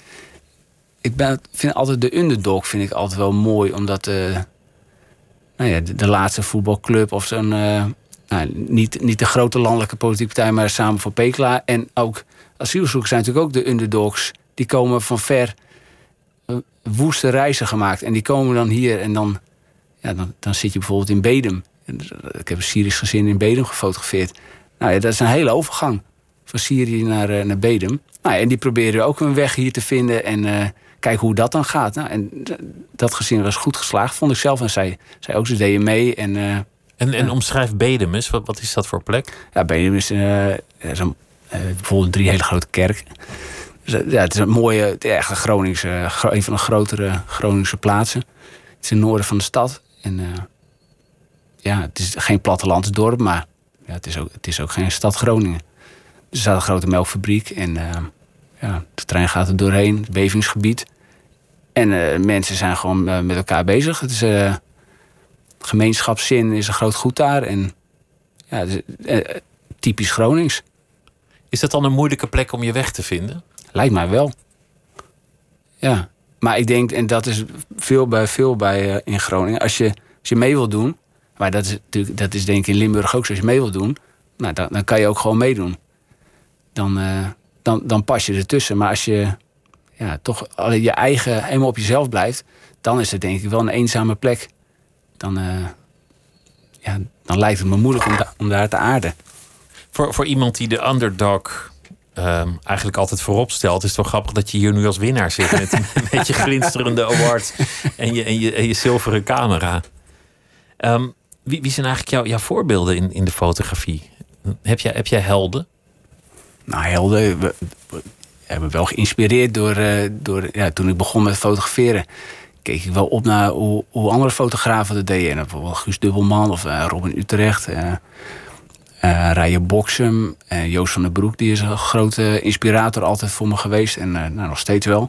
ik ben, vind altijd de underdog vind ik altijd wel mooi. Omdat uh, nou ja, de, laatste voetbalclub of zo'n... Uh, nou, niet, niet de grote landelijke politieke partij, maar samen voor Pekela. En ook asielzoekers zijn natuurlijk ook de underdogs. Die komen van ver uh, woeste reizen gemaakt. En die komen dan hier en dan, ja, dan, dan zit je bijvoorbeeld in Bedum. Ik heb een Syrisch gezin in Bedum gefotografeerd. Nou ja, dat is een hele overgang. Van Syrië naar, naar Bedum. Nou, ja, en die proberen ook een weg hier te vinden. En kijken hoe dat dan gaat. Nou, en dat gezin was goed geslaagd, vond ik zelf. En zij, zij ook, ze deden mee. En, uh, en, en omschrijf Bedemus, wat, wat is dat voor plek? Ja, Bedemus uh, is een, uh, bijvoorbeeld drie hele grote kerk. Dus, ja, het is een mooie, echt een Groningse, een van de grotere Groningse plaatsen. is in het noorden van de stad. En eh, ja, het is geen plattelandsdorp, maar ja, het, is ook, het is ook geen stad Groningen. Er staat een grote melkfabriek en eh, ja, de trein gaat er doorheen, het bevingsgebied. En eh, mensen zijn gewoon eh, met elkaar bezig. Het is, eh, gemeenschapszin is een groot goed daar. En ja, is, typisch Gronings. Is dat dan een moeilijke plek om je weg te vinden? Lijkt mij wel. Ja, maar ik denk, en dat is veel bij, veel bij in Groningen. Als je, als je mee wil doen, maar dat is, natuurlijk, dat is denk ik in Limburg ook zo. Als je mee wil doen, nou, dan, dan kan je ook gewoon meedoen. Dan, dan, dan pas je ertussen. Maar als je ja, toch alleen je eigen, helemaal op jezelf blijft, dan is het denk ik wel een eenzame plek. Dan, eh, ja, dan lijkt het me moeilijk om, da- om daar te aarden. Voor, voor iemand die de underdog ehm, eigenlijk altijd voorop stelt, is het wel grappig dat je hier nu als winnaar zit met, met je glinsterende award en je, en je, en je zilveren camera. Ehm, wie, wie zijn eigenlijk jouw, jouw voorbeelden in, in de fotografie? Heb jij, heb jij helden? Nou, helden. We, we hebben wel geïnspireerd door, eh, door ja, toen ik begon met fotograferen. Keek ik wel op naar hoe, hoe andere fotografen dat deden. En bijvoorbeeld Guus Dubbelman of eh, Robin Utrecht. eh Rijen Boksem. en Joost van den Broek, die is een grote inspirator altijd voor me geweest. En nou, nog steeds wel.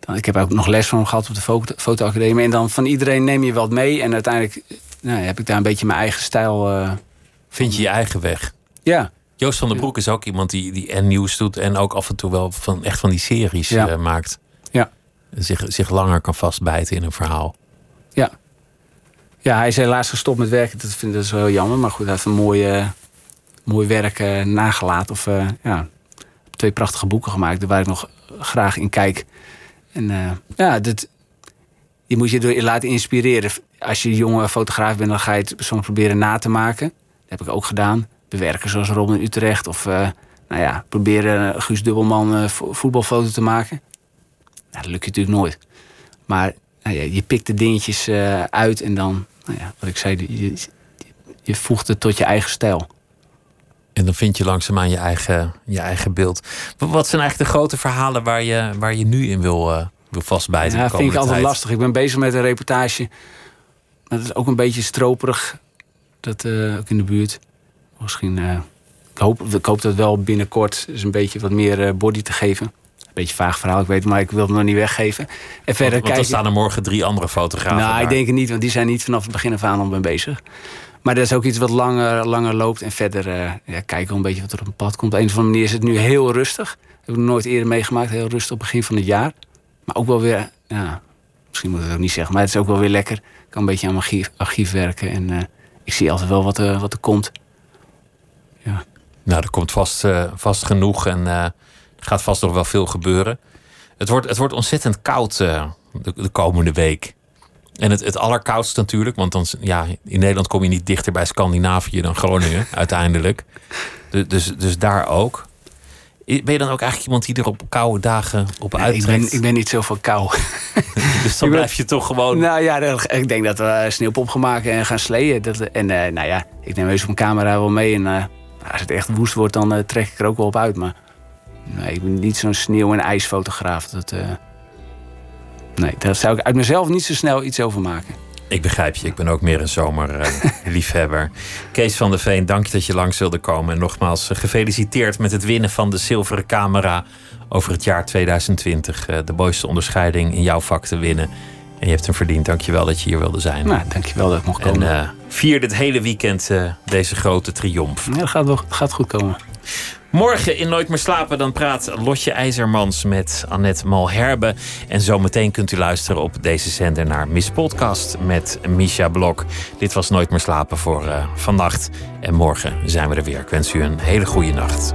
Dan, ik heb ook nog les van hem gehad op de foto- fotoacademie. En dan van iedereen neem je wat mee. En uiteindelijk nou, heb ik daar een beetje mijn eigen stijl. Vind je je eigen weg? ja, Joost van den Broek is ook iemand die, die en nieuws doet en ook af en toe wel van, echt van die series Ja. eh, maakt. Ja. Zich, zich langer kan vastbijten in een verhaal. Ja. Ja, hij is helaas gestopt met werken. Dat vind ik wel heel jammer. Maar goed, hij heeft een mooi, eh, mooi werk eh, nagelaten. Of eh, ja, twee prachtige boeken gemaakt. Waar ik nog graag in kijk. En ja, dat, je moet je door je laten inspireren. Als je jonge fotograaf bent, dan ga je het soms proberen na te maken. Dat heb ik ook gedaan. Bewerken zoals Robin Utrecht. Of eh, nou ja, proberen eh, Guus Dubbelman eh, vo- voetbalfoto te maken. Nou, dat lukt je natuurlijk nooit. Maar nou ja, je pikt de dingetjes uit en dan, nou ja, wat ik zei, je, je, voegt het tot je eigen stijl. En dan vind je langzaamaan je eigen, je eigen beeld. Wa- Wat zijn eigenlijk de grote verhalen waar je, waar je nu in wil, eh, wil vastbijten? Ja, de vind ik altijd tijd? lastig. Ik ben bezig met een reportage. Dat is ook een beetje stroperig. Dat ook in de buurt. Misschien, eh, ik, hoop, ik hoop dat wel binnenkort dus een beetje wat meer eh, body te geven. Een beetje vaag verhaal, ik weet het, maar ik wil het nog niet weggeven. En verder want dan kijken. staan er morgen drie andere fotografen. Nou, daar. ik denk het niet, want die zijn niet vanaf het begin af aan al mee bezig. Maar dat is ook iets wat langer, langer loopt. En verder eh, ja, kijken we een beetje wat er op een pad komt. Op een of andere manier is het nu heel rustig. heb ik nooit eerder meegemaakt. Heel rustig op het begin van het jaar. Maar ook wel weer, ja, misschien moet ik het ook niet zeggen. Maar het is ook wel weer lekker. Ik kan een beetje aan mijn archief, archief werken. En ik zie altijd wel wat, wat er komt. Nou, er komt vast, eh, vast genoeg en eh, er gaat vast nog wel veel gebeuren. Het wordt, het wordt ontzettend koud eh, de, de komende week. En het, het allerkoudst natuurlijk, want dan, ja, in Nederland kom je niet dichter bij Scandinavië dan Groningen, uiteindelijk. Du- Dus, dus daar ook. Ben je dan ook eigenlijk iemand die er op koude dagen op Ja, ik, ben, ik ben niet zo van kou. dus dan blijf je toch gewoon... Nou ja, ik denk dat we sneeuwpop gaan maken en gaan sleeën. Dat, en nou ja, ik neem heus mijn camera wel mee. En eh, als het echt woest wordt, dan eh, trek ik er ook wel op uit. Maar nee, ik ben niet zo'n sneeuw- en ijsfotograaf. Dat, eh, nee, daar zou ik uit mezelf niet zo snel iets over maken. Ik begrijp je, ik ben ook meer een zomerliefhebber. Kees van der Veen, dank je dat je langs wilde komen. En nogmaals, eh, gefeliciteerd met het winnen van de zilveren camera over het jaar 2020. Eh, De mooiste onderscheiding in jouw vak te winnen. En je hebt hem verdiend. Dank je wel dat je hier wilde zijn. Nou, dankjewel dat ik mocht en komen. eh, vier dit hele weekend eh, deze grote triomf. ja, dat gaat, wel, gaat goed komen. Morgen in Nooit meer slapen, dan praat Lotje IJzermans met Annette Malherbe. En zometeen kunt u luisteren op deze zender naar Miss Podcast met Misha Blok. Dit was Nooit meer slapen voor eh, vannacht. En morgen zijn we er weer. Ik wens u een hele goede nacht.